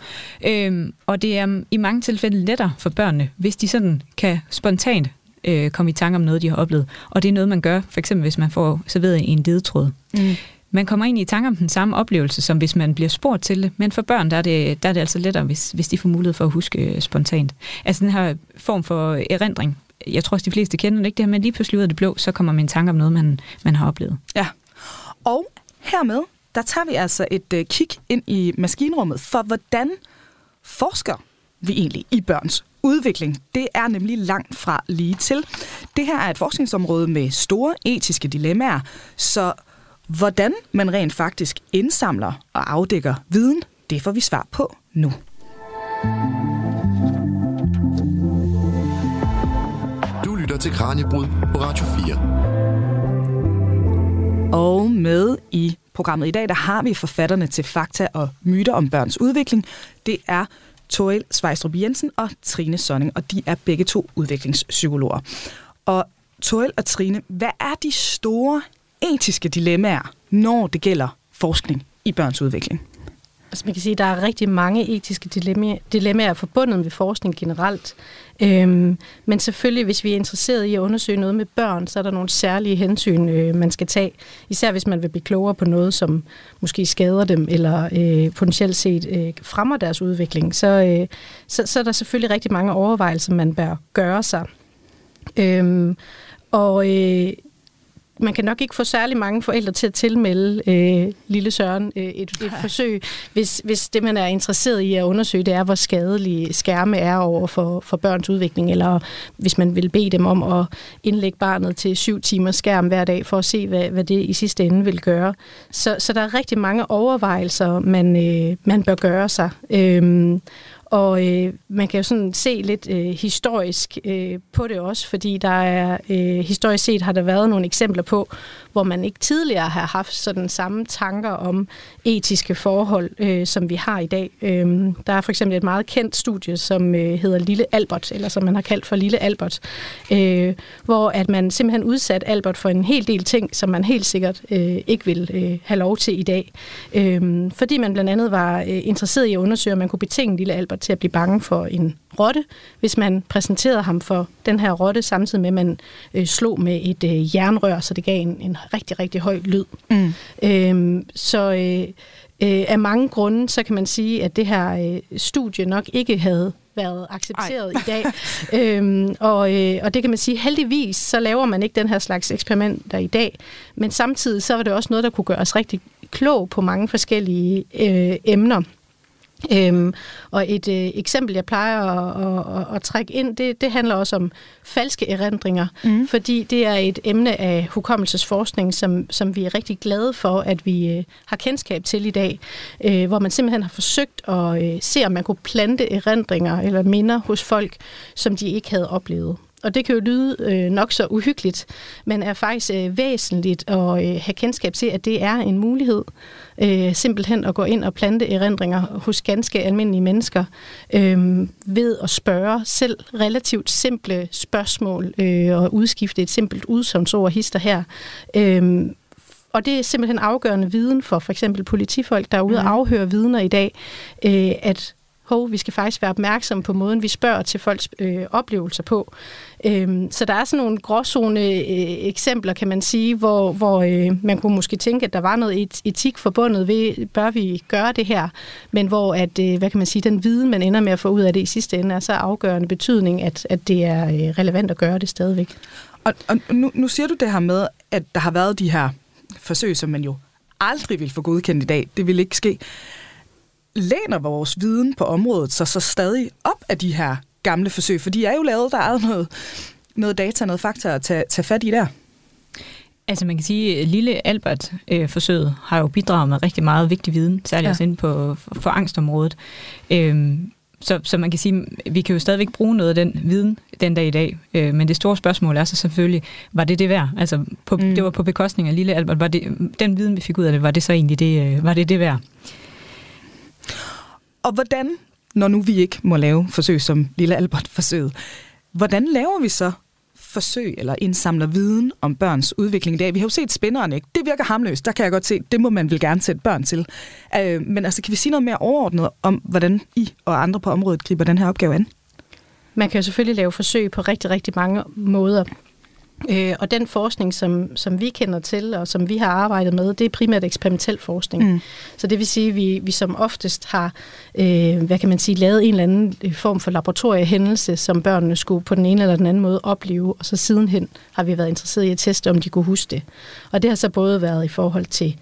Øhm, og det er i mange tilfælde lettere for børnene, hvis de sådan kan spontant øh, komme i tanke om noget, de har oplevet. Og det er noget, man gør, for eksempel hvis man får serveret en ledetråd. Mm. Man kommer ind i tanke om den samme oplevelse, som hvis man bliver spurgt til det, men for børn, der er det, der er det altså lettere, hvis, hvis de får mulighed for at huske øh, spontant. Altså den her form for erindring, jeg tror også, de fleste kender det, ikke? Det her med lige pludselig ud af det blå, så kommer man i tanke om noget, man, man har oplevet. Ja, og hermed, der tager vi altså et uh, kig ind i maskinrummet for, hvordan forsker vi egentlig i børns udvikling. Det er nemlig langt fra lige til. Det her er et forskningsområde med store etiske dilemmaer, så hvordan man rent faktisk indsamler og afdækker viden, det får vi svar på nu. Du lytter til Kranjebrud på Radio 4. Og med i programmet i dag, der har vi forfatterne til Fakta og Myter om børns udvikling. Det er Toril Svejstrup Jensen og Trine Sonning, og de er begge to udviklingspsykologer. Og Toril og Trine, hvad er de store etiske dilemmaer, når det gælder forskning i børns udvikling? Altså man kan sige, at der er rigtig mange etiske dilemmaer, dilemmaer forbundet med forskning generelt. Øhm, men selvfølgelig, hvis vi er interesseret i at undersøge noget med børn, så er der nogle særlige hensyn, øh, man skal tage. Især hvis man vil blive klogere på noget, som måske skader dem, eller øh, potentielt set øh, fremmer deres udvikling. Så, øh, så, så er der selvfølgelig rigtig mange overvejelser, man bør gøre sig. Øhm, og øh, man kan nok ikke få særlig mange forældre til at tilmelde øh, lille Søren øh, et, et forsøg, hvis, hvis det, man er interesseret i at undersøge, det er, hvor skadelige skærme er over for, for børns udvikling, eller hvis man vil bede dem om at indlægge barnet til syv timers skærm hver dag, for at se, hvad, hvad det i sidste ende vil gøre. Så, så der er rigtig mange overvejelser, man, øh, man bør gøre sig. Øh, og øh, man kan jo sådan se lidt øh, historisk øh, på det også, fordi der er øh, historisk set har der været nogle eksempler på, hvor man ikke tidligere har haft sådan samme tanker om etiske forhold, øh, som vi har i dag. Øh, der er for eksempel et meget kendt studie, som øh, hedder Lille Albert, eller som man har kaldt for Lille Albert, øh, hvor at man simpelthen udsat Albert for en hel del ting, som man helt sikkert øh, ikke vil øh, have lov til i dag. Øh, fordi man blandt andet var øh, interesseret i at undersøge, om man kunne betinge Lille Albert til at blive bange for en rotte, hvis man præsenterede ham for den her rotte, samtidig med, at man øh, slog med et øh, jernrør, så det gav en, en rigtig, rigtig høj lyd. Mm. Øhm, så øh, øh, af mange grunde, så kan man sige, at det her øh, studie nok ikke havde været accepteret Ej. i dag. øhm, og, øh, og det kan man sige, heldigvis så laver man ikke den her slags eksperimenter i dag, men samtidig så var det også noget, der kunne gøre os rigtig klog på mange forskellige øh, emner. Øhm, og et øh, eksempel, jeg plejer at, at, at trække ind, det, det handler også om falske erindringer, mm. fordi det er et emne af hukommelsesforskning, som, som vi er rigtig glade for, at vi øh, har kendskab til i dag, øh, hvor man simpelthen har forsøgt at øh, se, om man kunne plante erindringer eller minder hos folk, som de ikke havde oplevet. Og det kan jo lyde øh, nok så uhyggeligt, men er faktisk øh, væsentligt at øh, have kendskab til, at det er en mulighed. Øh, simpelthen at gå ind og plante erindringer hos ganske almindelige mennesker øh, ved at spørge selv relativt simple spørgsmål øh, og udskifte et simpelt udsagnsord hister her. Øh, og det er simpelthen afgørende viden for for eksempel politifolk, der er ude og mm. afhøre vidner i dag, øh, at hov, vi skal faktisk være opmærksomme på måden, vi spørger til folks øh, oplevelser på. Øhm, så der er sådan nogle gråzone øh, eksempler, kan man sige, hvor, hvor øh, man kunne måske tænke, at der var noget etik forbundet ved, bør vi gøre det her, men hvor at, øh, hvad kan man sige, den viden, man ender med at få ud af det i sidste ende, er så afgørende betydning, at, at det er øh, relevant at gøre det stadigvæk. Og, og nu, nu siger du det her med, at der har været de her forsøg, som man jo aldrig vil få godkendt i dag. Det vil ikke ske læner vores viden på området så, så stadig op af de her gamle forsøg? For de er jo lavet, der er noget, noget data, noget fakta at tage, tage fat i der. Altså man kan sige, at lille Albert-forsøget øh, har jo bidraget med rigtig meget vigtig viden, særligt ja. også inde på for, for angstområdet. Øhm, så, så man kan sige, vi kan jo stadigvæk bruge noget af den viden den dag i dag, øh, men det store spørgsmål er så selvfølgelig, var det det værd? Altså, på, mm. det var på bekostning af lille Albert. Var det, den viden, vi fik ud af det, var det så egentlig det, øh, var det, det værd? Og hvordan, når nu vi ikke må lave forsøg som lille Albert-forsøget, hvordan laver vi så forsøg eller indsamler viden om børns udvikling i dag. Vi har jo set spænderen, ikke? Det virker hamløst. Der kan jeg godt se, det må man vel gerne sætte børn til. Øh, men altså, kan vi sige noget mere overordnet om, hvordan I og andre på området griber den her opgave an? Man kan jo selvfølgelig lave forsøg på rigtig, rigtig mange måder. Øh, og den forskning, som, som vi kender til, og som vi har arbejdet med, det er primært eksperimentel forskning. Mm. Så det vil sige, at vi, vi som oftest har, øh, hvad kan man sige, lavet en eller anden øh, form for laboratoriehændelse, som børnene skulle på den ene eller den anden måde opleve, og så sidenhen har vi været interesseret i at teste, om de kunne huske det. Og det har så både været i forhold til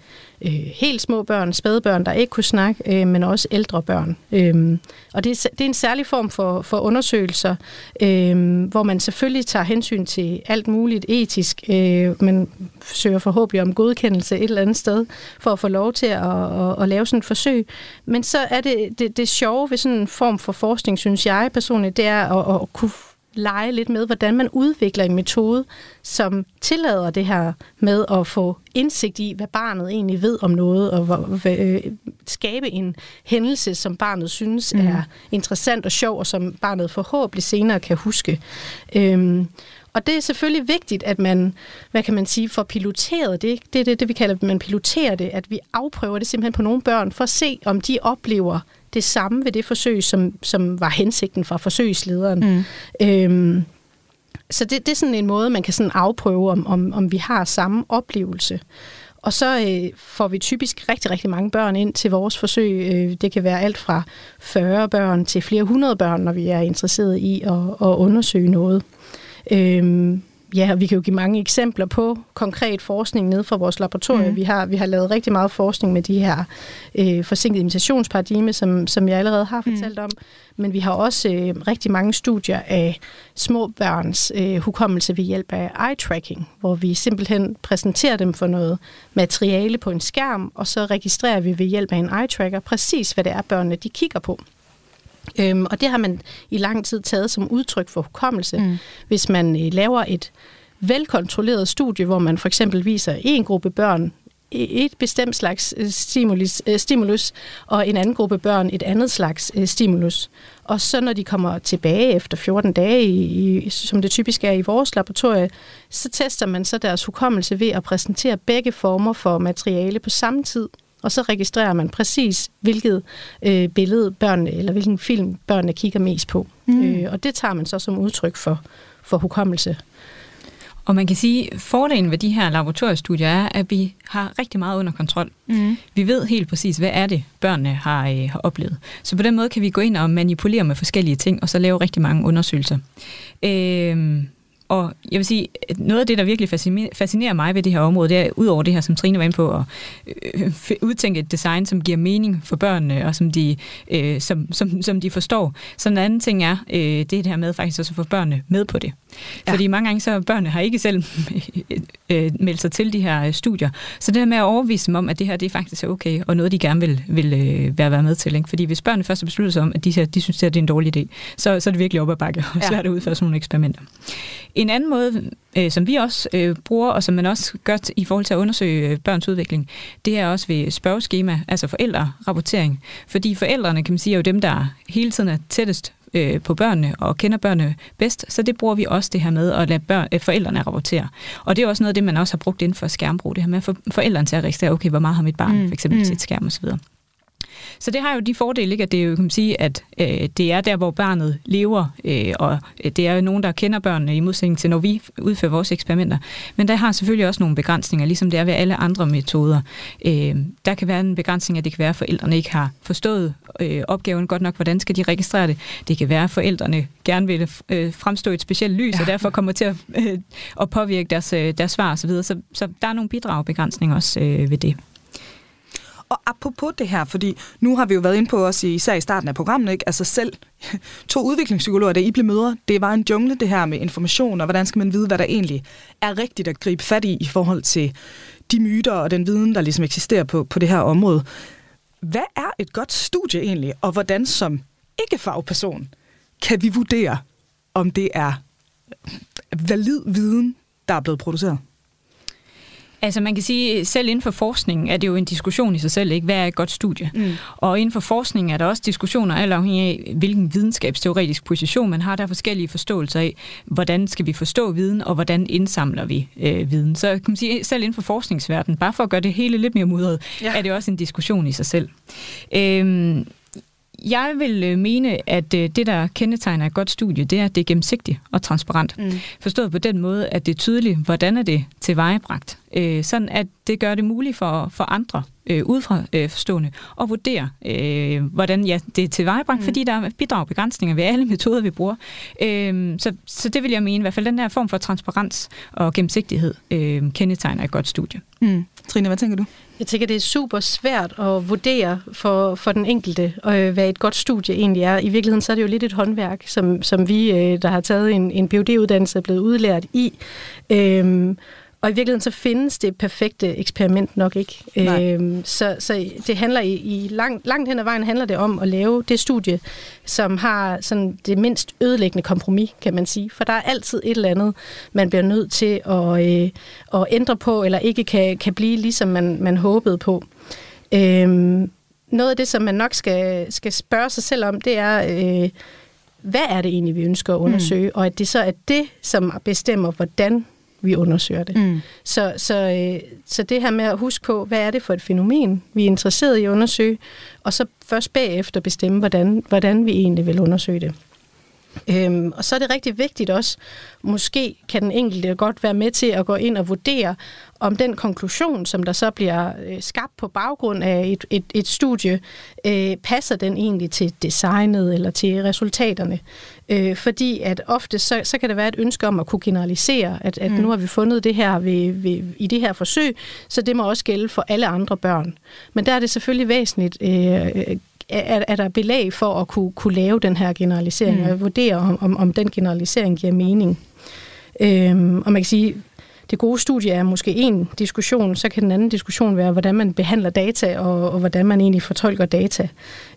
øh, helt små børn, spædbørn, der ikke kunne snakke, øh, men også ældre børn. Øh, og det er, det er en særlig form for, for undersøgelser, øh, hvor man selvfølgelig tager hensyn til alt muligt etisk, øh, men søger forhåbentlig om godkendelse et eller andet sted, for at få lov til at, at, at lave sådan et forsøg. Men så er det, det, det sjove ved sådan en form for forskning, synes jeg personligt, det er at, at kunne lege lidt med, hvordan man udvikler en metode, som tillader det her med at få indsigt i, hvad barnet egentlig ved om noget, og øh, skabe en hændelse, som barnet synes mm. er interessant og sjov, og som barnet forhåbentlig senere kan huske. Øhm, og det er selvfølgelig vigtigt, at man, hvad kan man sige, får piloteret det. Det er det, det, vi kalder, at man piloterer det, at vi afprøver det simpelthen på nogle børn, for at se, om de oplever det samme ved det forsøg, som, som var hensigten fra forsøgslederen. Mm. Øhm, så det, det er sådan en måde, man kan sådan afprøve, om, om, om vi har samme oplevelse. Og så øh, får vi typisk rigtig, rigtig mange børn ind til vores forsøg. Øh, det kan være alt fra 40 børn til flere hundrede børn, når vi er interesseret i at, at undersøge noget. Øhm, ja, vi kan jo give mange eksempler på konkret forskning ned fra vores laboratorium. Mm. Vi, har, vi har lavet rigtig meget forskning med de her øh, forsinkede imitationsparadigme, som, som jeg allerede har mm. fortalt mm. om. Men vi har også øh, rigtig mange studier af små børns øh, hukommelse ved hjælp af eye-tracking, hvor vi simpelthen præsenterer dem for noget materiale på en skærm, og så registrerer vi ved hjælp af en eye-tracker præcis, hvad det er, børnene de kigger på. Øhm, og det har man i lang tid taget som udtryk for hukommelse. Mm. Hvis man øh, laver et velkontrolleret studie, hvor man for eksempel viser en gruppe børn et bestemt slags øh, stimulus, øh, stimulus, og en anden gruppe børn et andet slags øh, stimulus. Og så når de kommer tilbage efter 14 dage, i, som det typisk er i vores laboratorie, så tester man så deres hukommelse ved at præsentere begge former for materiale på samme tid. Og så registrerer man præcis, hvilket øh, billede børnene, eller hvilken film børnene kigger mest på. Mm. Øh, og det tager man så som udtryk for, for hukommelse. Og man kan sige, at fordelen ved de her laboratoriestudier er, at vi har rigtig meget under kontrol. Mm. Vi ved helt præcis, hvad er det, børnene har, øh, har oplevet. Så på den måde kan vi gå ind og manipulere med forskellige ting, og så lave rigtig mange undersøgelser. Øh, og jeg vil sige, noget af det, der virkelig fascinerer mig ved det her område, det er ud over det her, som Trine var inde på, at øh, udtænke et design, som giver mening for børnene, og som de, øh, som, som, som de forstår. Så en anden ting er, øh, det er det her med faktisk også at få børnene med på det. Ja. Fordi mange gange så børnene har ikke selv øh, meldt sig til de her studier. Så det her med at overvise dem om, at det her det er faktisk okay, og noget de gerne vil, vil øh, være, være med til. Ikke? Fordi hvis børnene først har besluttet sig om, at de, her, de synes, at det er en dårlig idé, så, så er det virkelig op ad bakke, og svært at udføre sådan nogle eksperimenter. En anden måde, øh, som vi også øh, bruger, og som man også gør i forhold til at undersøge øh, børns udvikling, det er også ved spørgeskema, altså forældrerapportering. Fordi forældrene, kan man sige, er jo dem, der hele tiden er tættest øh, på børnene og kender børnene bedst, så det bruger vi også det her med at lade børn, øh, forældrene rapportere. Og det er også noget af det, man også har brugt inden for skærmbrug, det her med at få forældrene til at registrere, okay, hvor meget har mit barn mm. for eksempel mm. sit skærm osv. Så det har jo de fordele, ikke? at det jo kan man sige, at øh, det er der, hvor barnet lever, øh, og det er jo nogen, der kender børnene i modsætning til, når vi udfører vores eksperimenter. Men der har selvfølgelig også nogle begrænsninger, ligesom det er ved alle andre metoder. Øh, der kan være en begrænsning, at det kan være, at forældrene ikke har forstået øh, opgaven godt nok. Hvordan skal de registrere det? Det kan være, at forældrene gerne vil øh, fremstå et specielt lys, ja. og derfor kommer til at, øh, at påvirke deres, øh, deres svar osv. Så, så, så der er nogle bidragbegrænsninger også øh, ved det. Og apropos det her, fordi nu har vi jo været inde på os især i starten af programmet, ikke? altså selv to udviklingspsykologer, der I blev møder, det var en jungle det her med information, og hvordan skal man vide, hvad der egentlig er rigtigt at gribe fat i i forhold til de myter og den viden, der ligesom eksisterer på, på det her område. Hvad er et godt studie egentlig, og hvordan som ikke-fagperson kan vi vurdere, om det er valid viden, der er blevet produceret? Altså man kan sige, selv inden for forskningen er det jo en diskussion i sig selv, ikke? Hvad er et godt studie? Mm. Og inden for forskningen er der også diskussioner, alt afhængig af, hvilken videnskabsteoretisk position man har. Der er forskellige forståelser af, hvordan skal vi forstå viden, og hvordan indsamler vi øh, viden. Så kan man sige, selv inden for forskningsverdenen, bare for at gøre det hele lidt mere mudret, ja. er det også en diskussion i sig selv. Øhm, jeg vil øh, mene, at øh, det, der kendetegner et godt studie, det er, at det er gennemsigtigt og transparent. Mm. Forstået på den måde, at det er tydeligt, hvordan er det tilvejebragt. Øh, sådan at det gør det muligt for, for andre øh, udefra øh, forstående at vurdere, øh, hvordan ja, det er tilvejebragt, mm. fordi der er bidragbegrænsninger ved alle metoder, vi bruger. Øh, så, så det vil jeg mene, i hvert fald den her form for transparens og gennemsigtighed øh, kendetegner et godt studie. Mm. Trine, hvad tænker du? Jeg tænker, det er super svært at vurdere for, for den enkelte, øh, hvad et godt studie egentlig er. I virkeligheden så er det jo lidt et håndværk, som, som vi, øh, der har taget en, en PhD-uddannelse, er blevet udlært i. Øh, og i virkeligheden så findes det perfekte eksperiment nok ikke. Øhm, så, så det handler i, i langt, langt hen ad vejen handler det om at lave det studie, som har sådan det mindst ødelæggende kompromis, kan man sige. For der er altid et eller andet, man bliver nødt til at, øh, at ændre på, eller ikke kan, kan blive ligesom man, man håbede på. Øhm, noget af det, som man nok skal, skal spørge sig selv om, det er... Øh, hvad er det egentlig, vi ønsker at undersøge, mm. og at det så er det, som bestemmer, hvordan vi undersøger det. Mm. Så, så, øh, så det her med at huske på, hvad er det for et fænomen, vi er interesseret i at undersøge, og så først bagefter bestemme, hvordan, hvordan vi egentlig vil undersøge det. Øhm, og så er det rigtig vigtigt også, måske kan den enkelte godt være med til at gå ind og vurdere, om den konklusion, som der så bliver øh, skabt på baggrund af et, et, et studie, øh, passer den egentlig til designet eller til resultaterne. Øh, fordi at ofte så, så kan der være et ønske om at kunne generalisere, at, at mm. nu har vi fundet det her ved, ved, i det her forsøg, så det må også gælde for alle andre børn. Men der er det selvfølgelig væsentligt, øh, er, er der belæg for at kunne, kunne lave den her generalisering, mm. og vurdere, om, om, om den generalisering giver mening. Øhm, og man kan sige, det gode studie er måske en diskussion, så kan den anden diskussion være, hvordan man behandler data, og, og hvordan man egentlig fortolker data.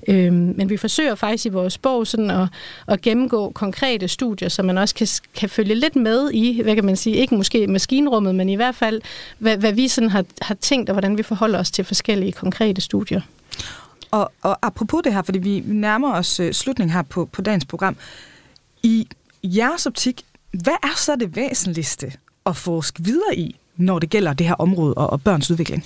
Øhm, men vi forsøger faktisk i vores bog sådan at, at gennemgå konkrete studier, så man også kan, kan følge lidt med i, hvad kan man sige, ikke måske maskinrummet, men i hvert fald, hvad, hvad vi sådan har, har tænkt, og hvordan vi forholder os til forskellige konkrete studier. Og, og apropos det her, fordi vi nærmer os øh, slutningen her på, på dagens program. I jeres optik, hvad er så det væsentligste at forske videre i, når det gælder det her område og, og børns udvikling?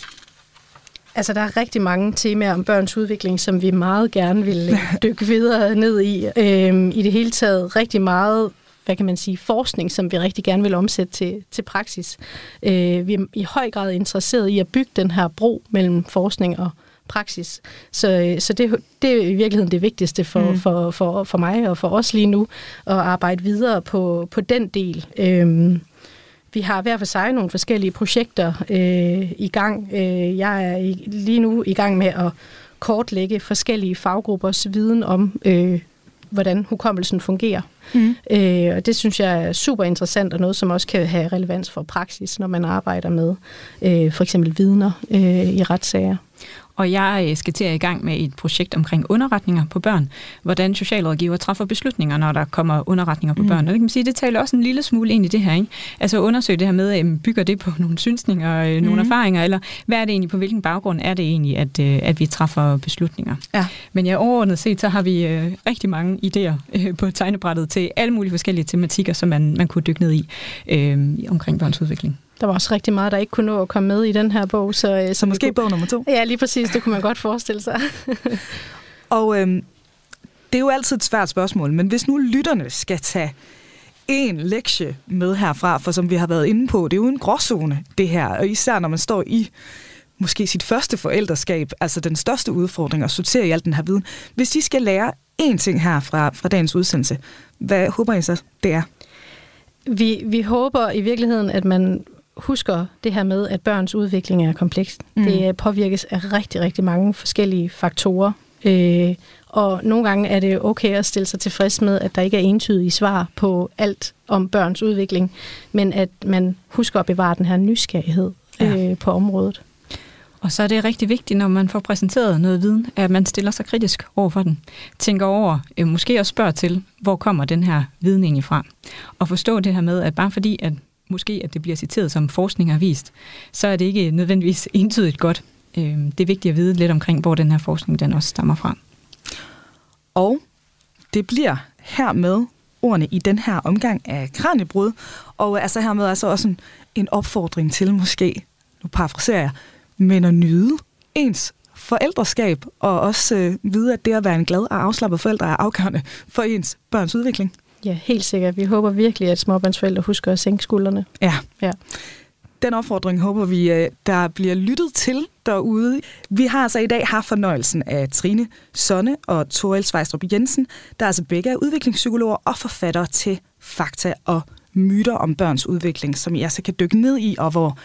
Altså, der er rigtig mange temaer om børns udvikling, som vi meget gerne vil øh, dykke videre ned i. Øhm, I det hele taget rigtig meget hvad kan man sige, forskning, som vi rigtig gerne vil omsætte til, til praksis. Øh, vi er i høj grad interesseret i at bygge den her bro mellem forskning og praksis. Så, øh, så det, det er i virkeligheden det vigtigste for, mm. for, for, for mig og for os lige nu, at arbejde videre på, på den del. Øhm, vi har hver for sig nogle forskellige projekter øh, i gang. Øh, jeg er i, lige nu i gang med at kortlægge forskellige faggruppers viden om, øh, hvordan hukommelsen fungerer. Mm. Øh, og det synes jeg er super interessant, og noget, som også kan have relevans for praksis, når man arbejder med øh, for eksempel vidner øh, i retssager. Og jeg øh, skal til at i gang med et projekt omkring underretninger på børn. Hvordan socialrådgiver træffer beslutninger, når der kommer underretninger på mm. børn. Og det kan man sige, det taler også en lille smule ind i det her. Ikke? Altså undersøge det her med, bygger det på nogle synsninger, mm. nogle erfaringer, eller hvad er det egentlig, på hvilken baggrund er det egentlig, at, øh, at vi træffer beslutninger. Ja. Men ja, overordnet set, så har vi øh, rigtig mange idéer øh, på tegnebrættet til alle mulige forskellige tematikker, som man, man kunne dykke ned i øh, omkring børns udvikling. Der var også rigtig meget, der ikke kunne nå at komme med i den her bog. Så, øh, så, så måske kunne... bog nummer to? Ja, lige præcis. Det kunne man godt forestille sig. og øhm, det er jo altid et svært spørgsmål, men hvis nu lytterne skal tage en lektie med herfra, for som vi har været inde på, det er jo en gråzone, det her, og især når man står i måske sit første forældreskab, altså den største udfordring at sortere i al den her viden. Hvis I skal lære én ting her fra, fra dagens udsendelse, hvad håber I så, det er? Vi, vi håber i virkeligheden, at man husker det her med, at børns udvikling er kompleks. Mm. Det påvirkes af rigtig, rigtig mange forskellige faktorer. Øh, og nogle gange er det okay at stille sig tilfreds med, at der ikke er entydige svar på alt om børns udvikling, men at man husker at bevare den her nysgerrighed ja. øh, på området. Og så er det rigtig vigtigt, når man får præsenteret noget viden, at man stiller sig kritisk over for den. Tænker over, øh, måske også spørger til, hvor kommer den her viden egentlig fra? Og forstå det her med, at bare fordi, at måske at det bliver citeret som forskning har vist, så er det ikke nødvendigvis entydigt godt. Øhm, det er vigtigt at vide lidt omkring, hvor den her forskning den også stammer fra. Og det bliver hermed ordene i den her omgang af Kranjebrud, og altså hermed altså også en, en opfordring til måske, nu parafraserer jeg, men at nyde ens forældreskab, og også øh, vide, at det at være en glad og afslappet forælder er afgørende for ens børns udvikling. Ja, helt sikkert. Vi håber virkelig, at småbørnsforældre husker at sænke skuldrene. Ja. Ja. Den opfordring håber vi, øh, der bliver lyttet til derude. Vi har altså i dag haft fornøjelsen af Trine Sonne og Torel Svejstrup Jensen, der altså begge er udviklingspsykologer og forfattere til Fakta og myter om børns udvikling, som I altså kan dykke ned i, og hvor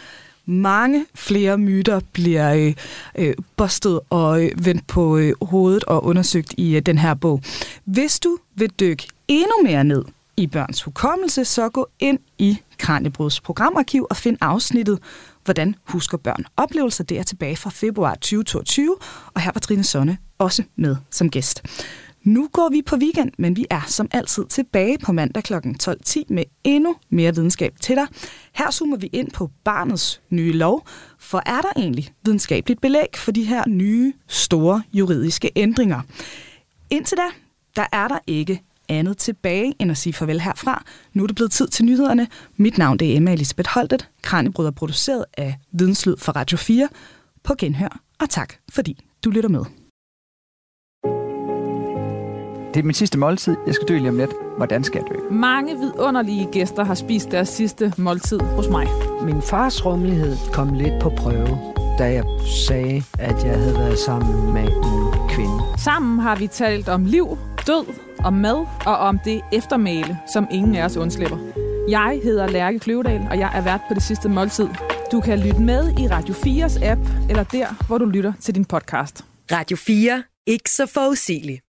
mange flere myter bliver øh, øh, bustet og øh, vendt på øh, hovedet og undersøgt i øh, den her bog. Hvis du vil dykke endnu mere ned i børns hukommelse, så gå ind i Kranjebruds programarkiv og find afsnittet Hvordan husker børn oplevelser? Det er tilbage fra februar 2022, og her var Trine Sonne også med som gæst. Nu går vi på weekend, men vi er som altid tilbage på mandag kl. 12.10 med endnu mere videnskab til dig. Her zoomer vi ind på barnets nye lov, for er der egentlig videnskabeligt belæg for de her nye, store juridiske ændringer? Indtil da, der er der ikke andet tilbage end at sige farvel herfra. Nu er det blevet tid til nyhederne. Mit navn det er Emma Elisabeth Holtet. Kranjebrød er produceret af Videnslyd for Radio 4. På genhør, og tak fordi du lytter med. Det er min sidste måltid. Jeg skal dø lige om lidt. Hvordan skal jeg dø? Mange vidunderlige gæster har spist deres sidste måltid hos mig. Min fars rummelighed kom lidt på prøve, da jeg sagde, at jeg havde været sammen med en kvinde. Sammen har vi talt om liv, død, om mad og om det eftermæle, som ingen af os undslipper. Jeg hedder Lærke Kløvedal, og jeg er vært på det sidste måltid. Du kan lytte med i Radio 4's app, eller der, hvor du lytter til din podcast. Radio 4. Ikke så forudsigeligt.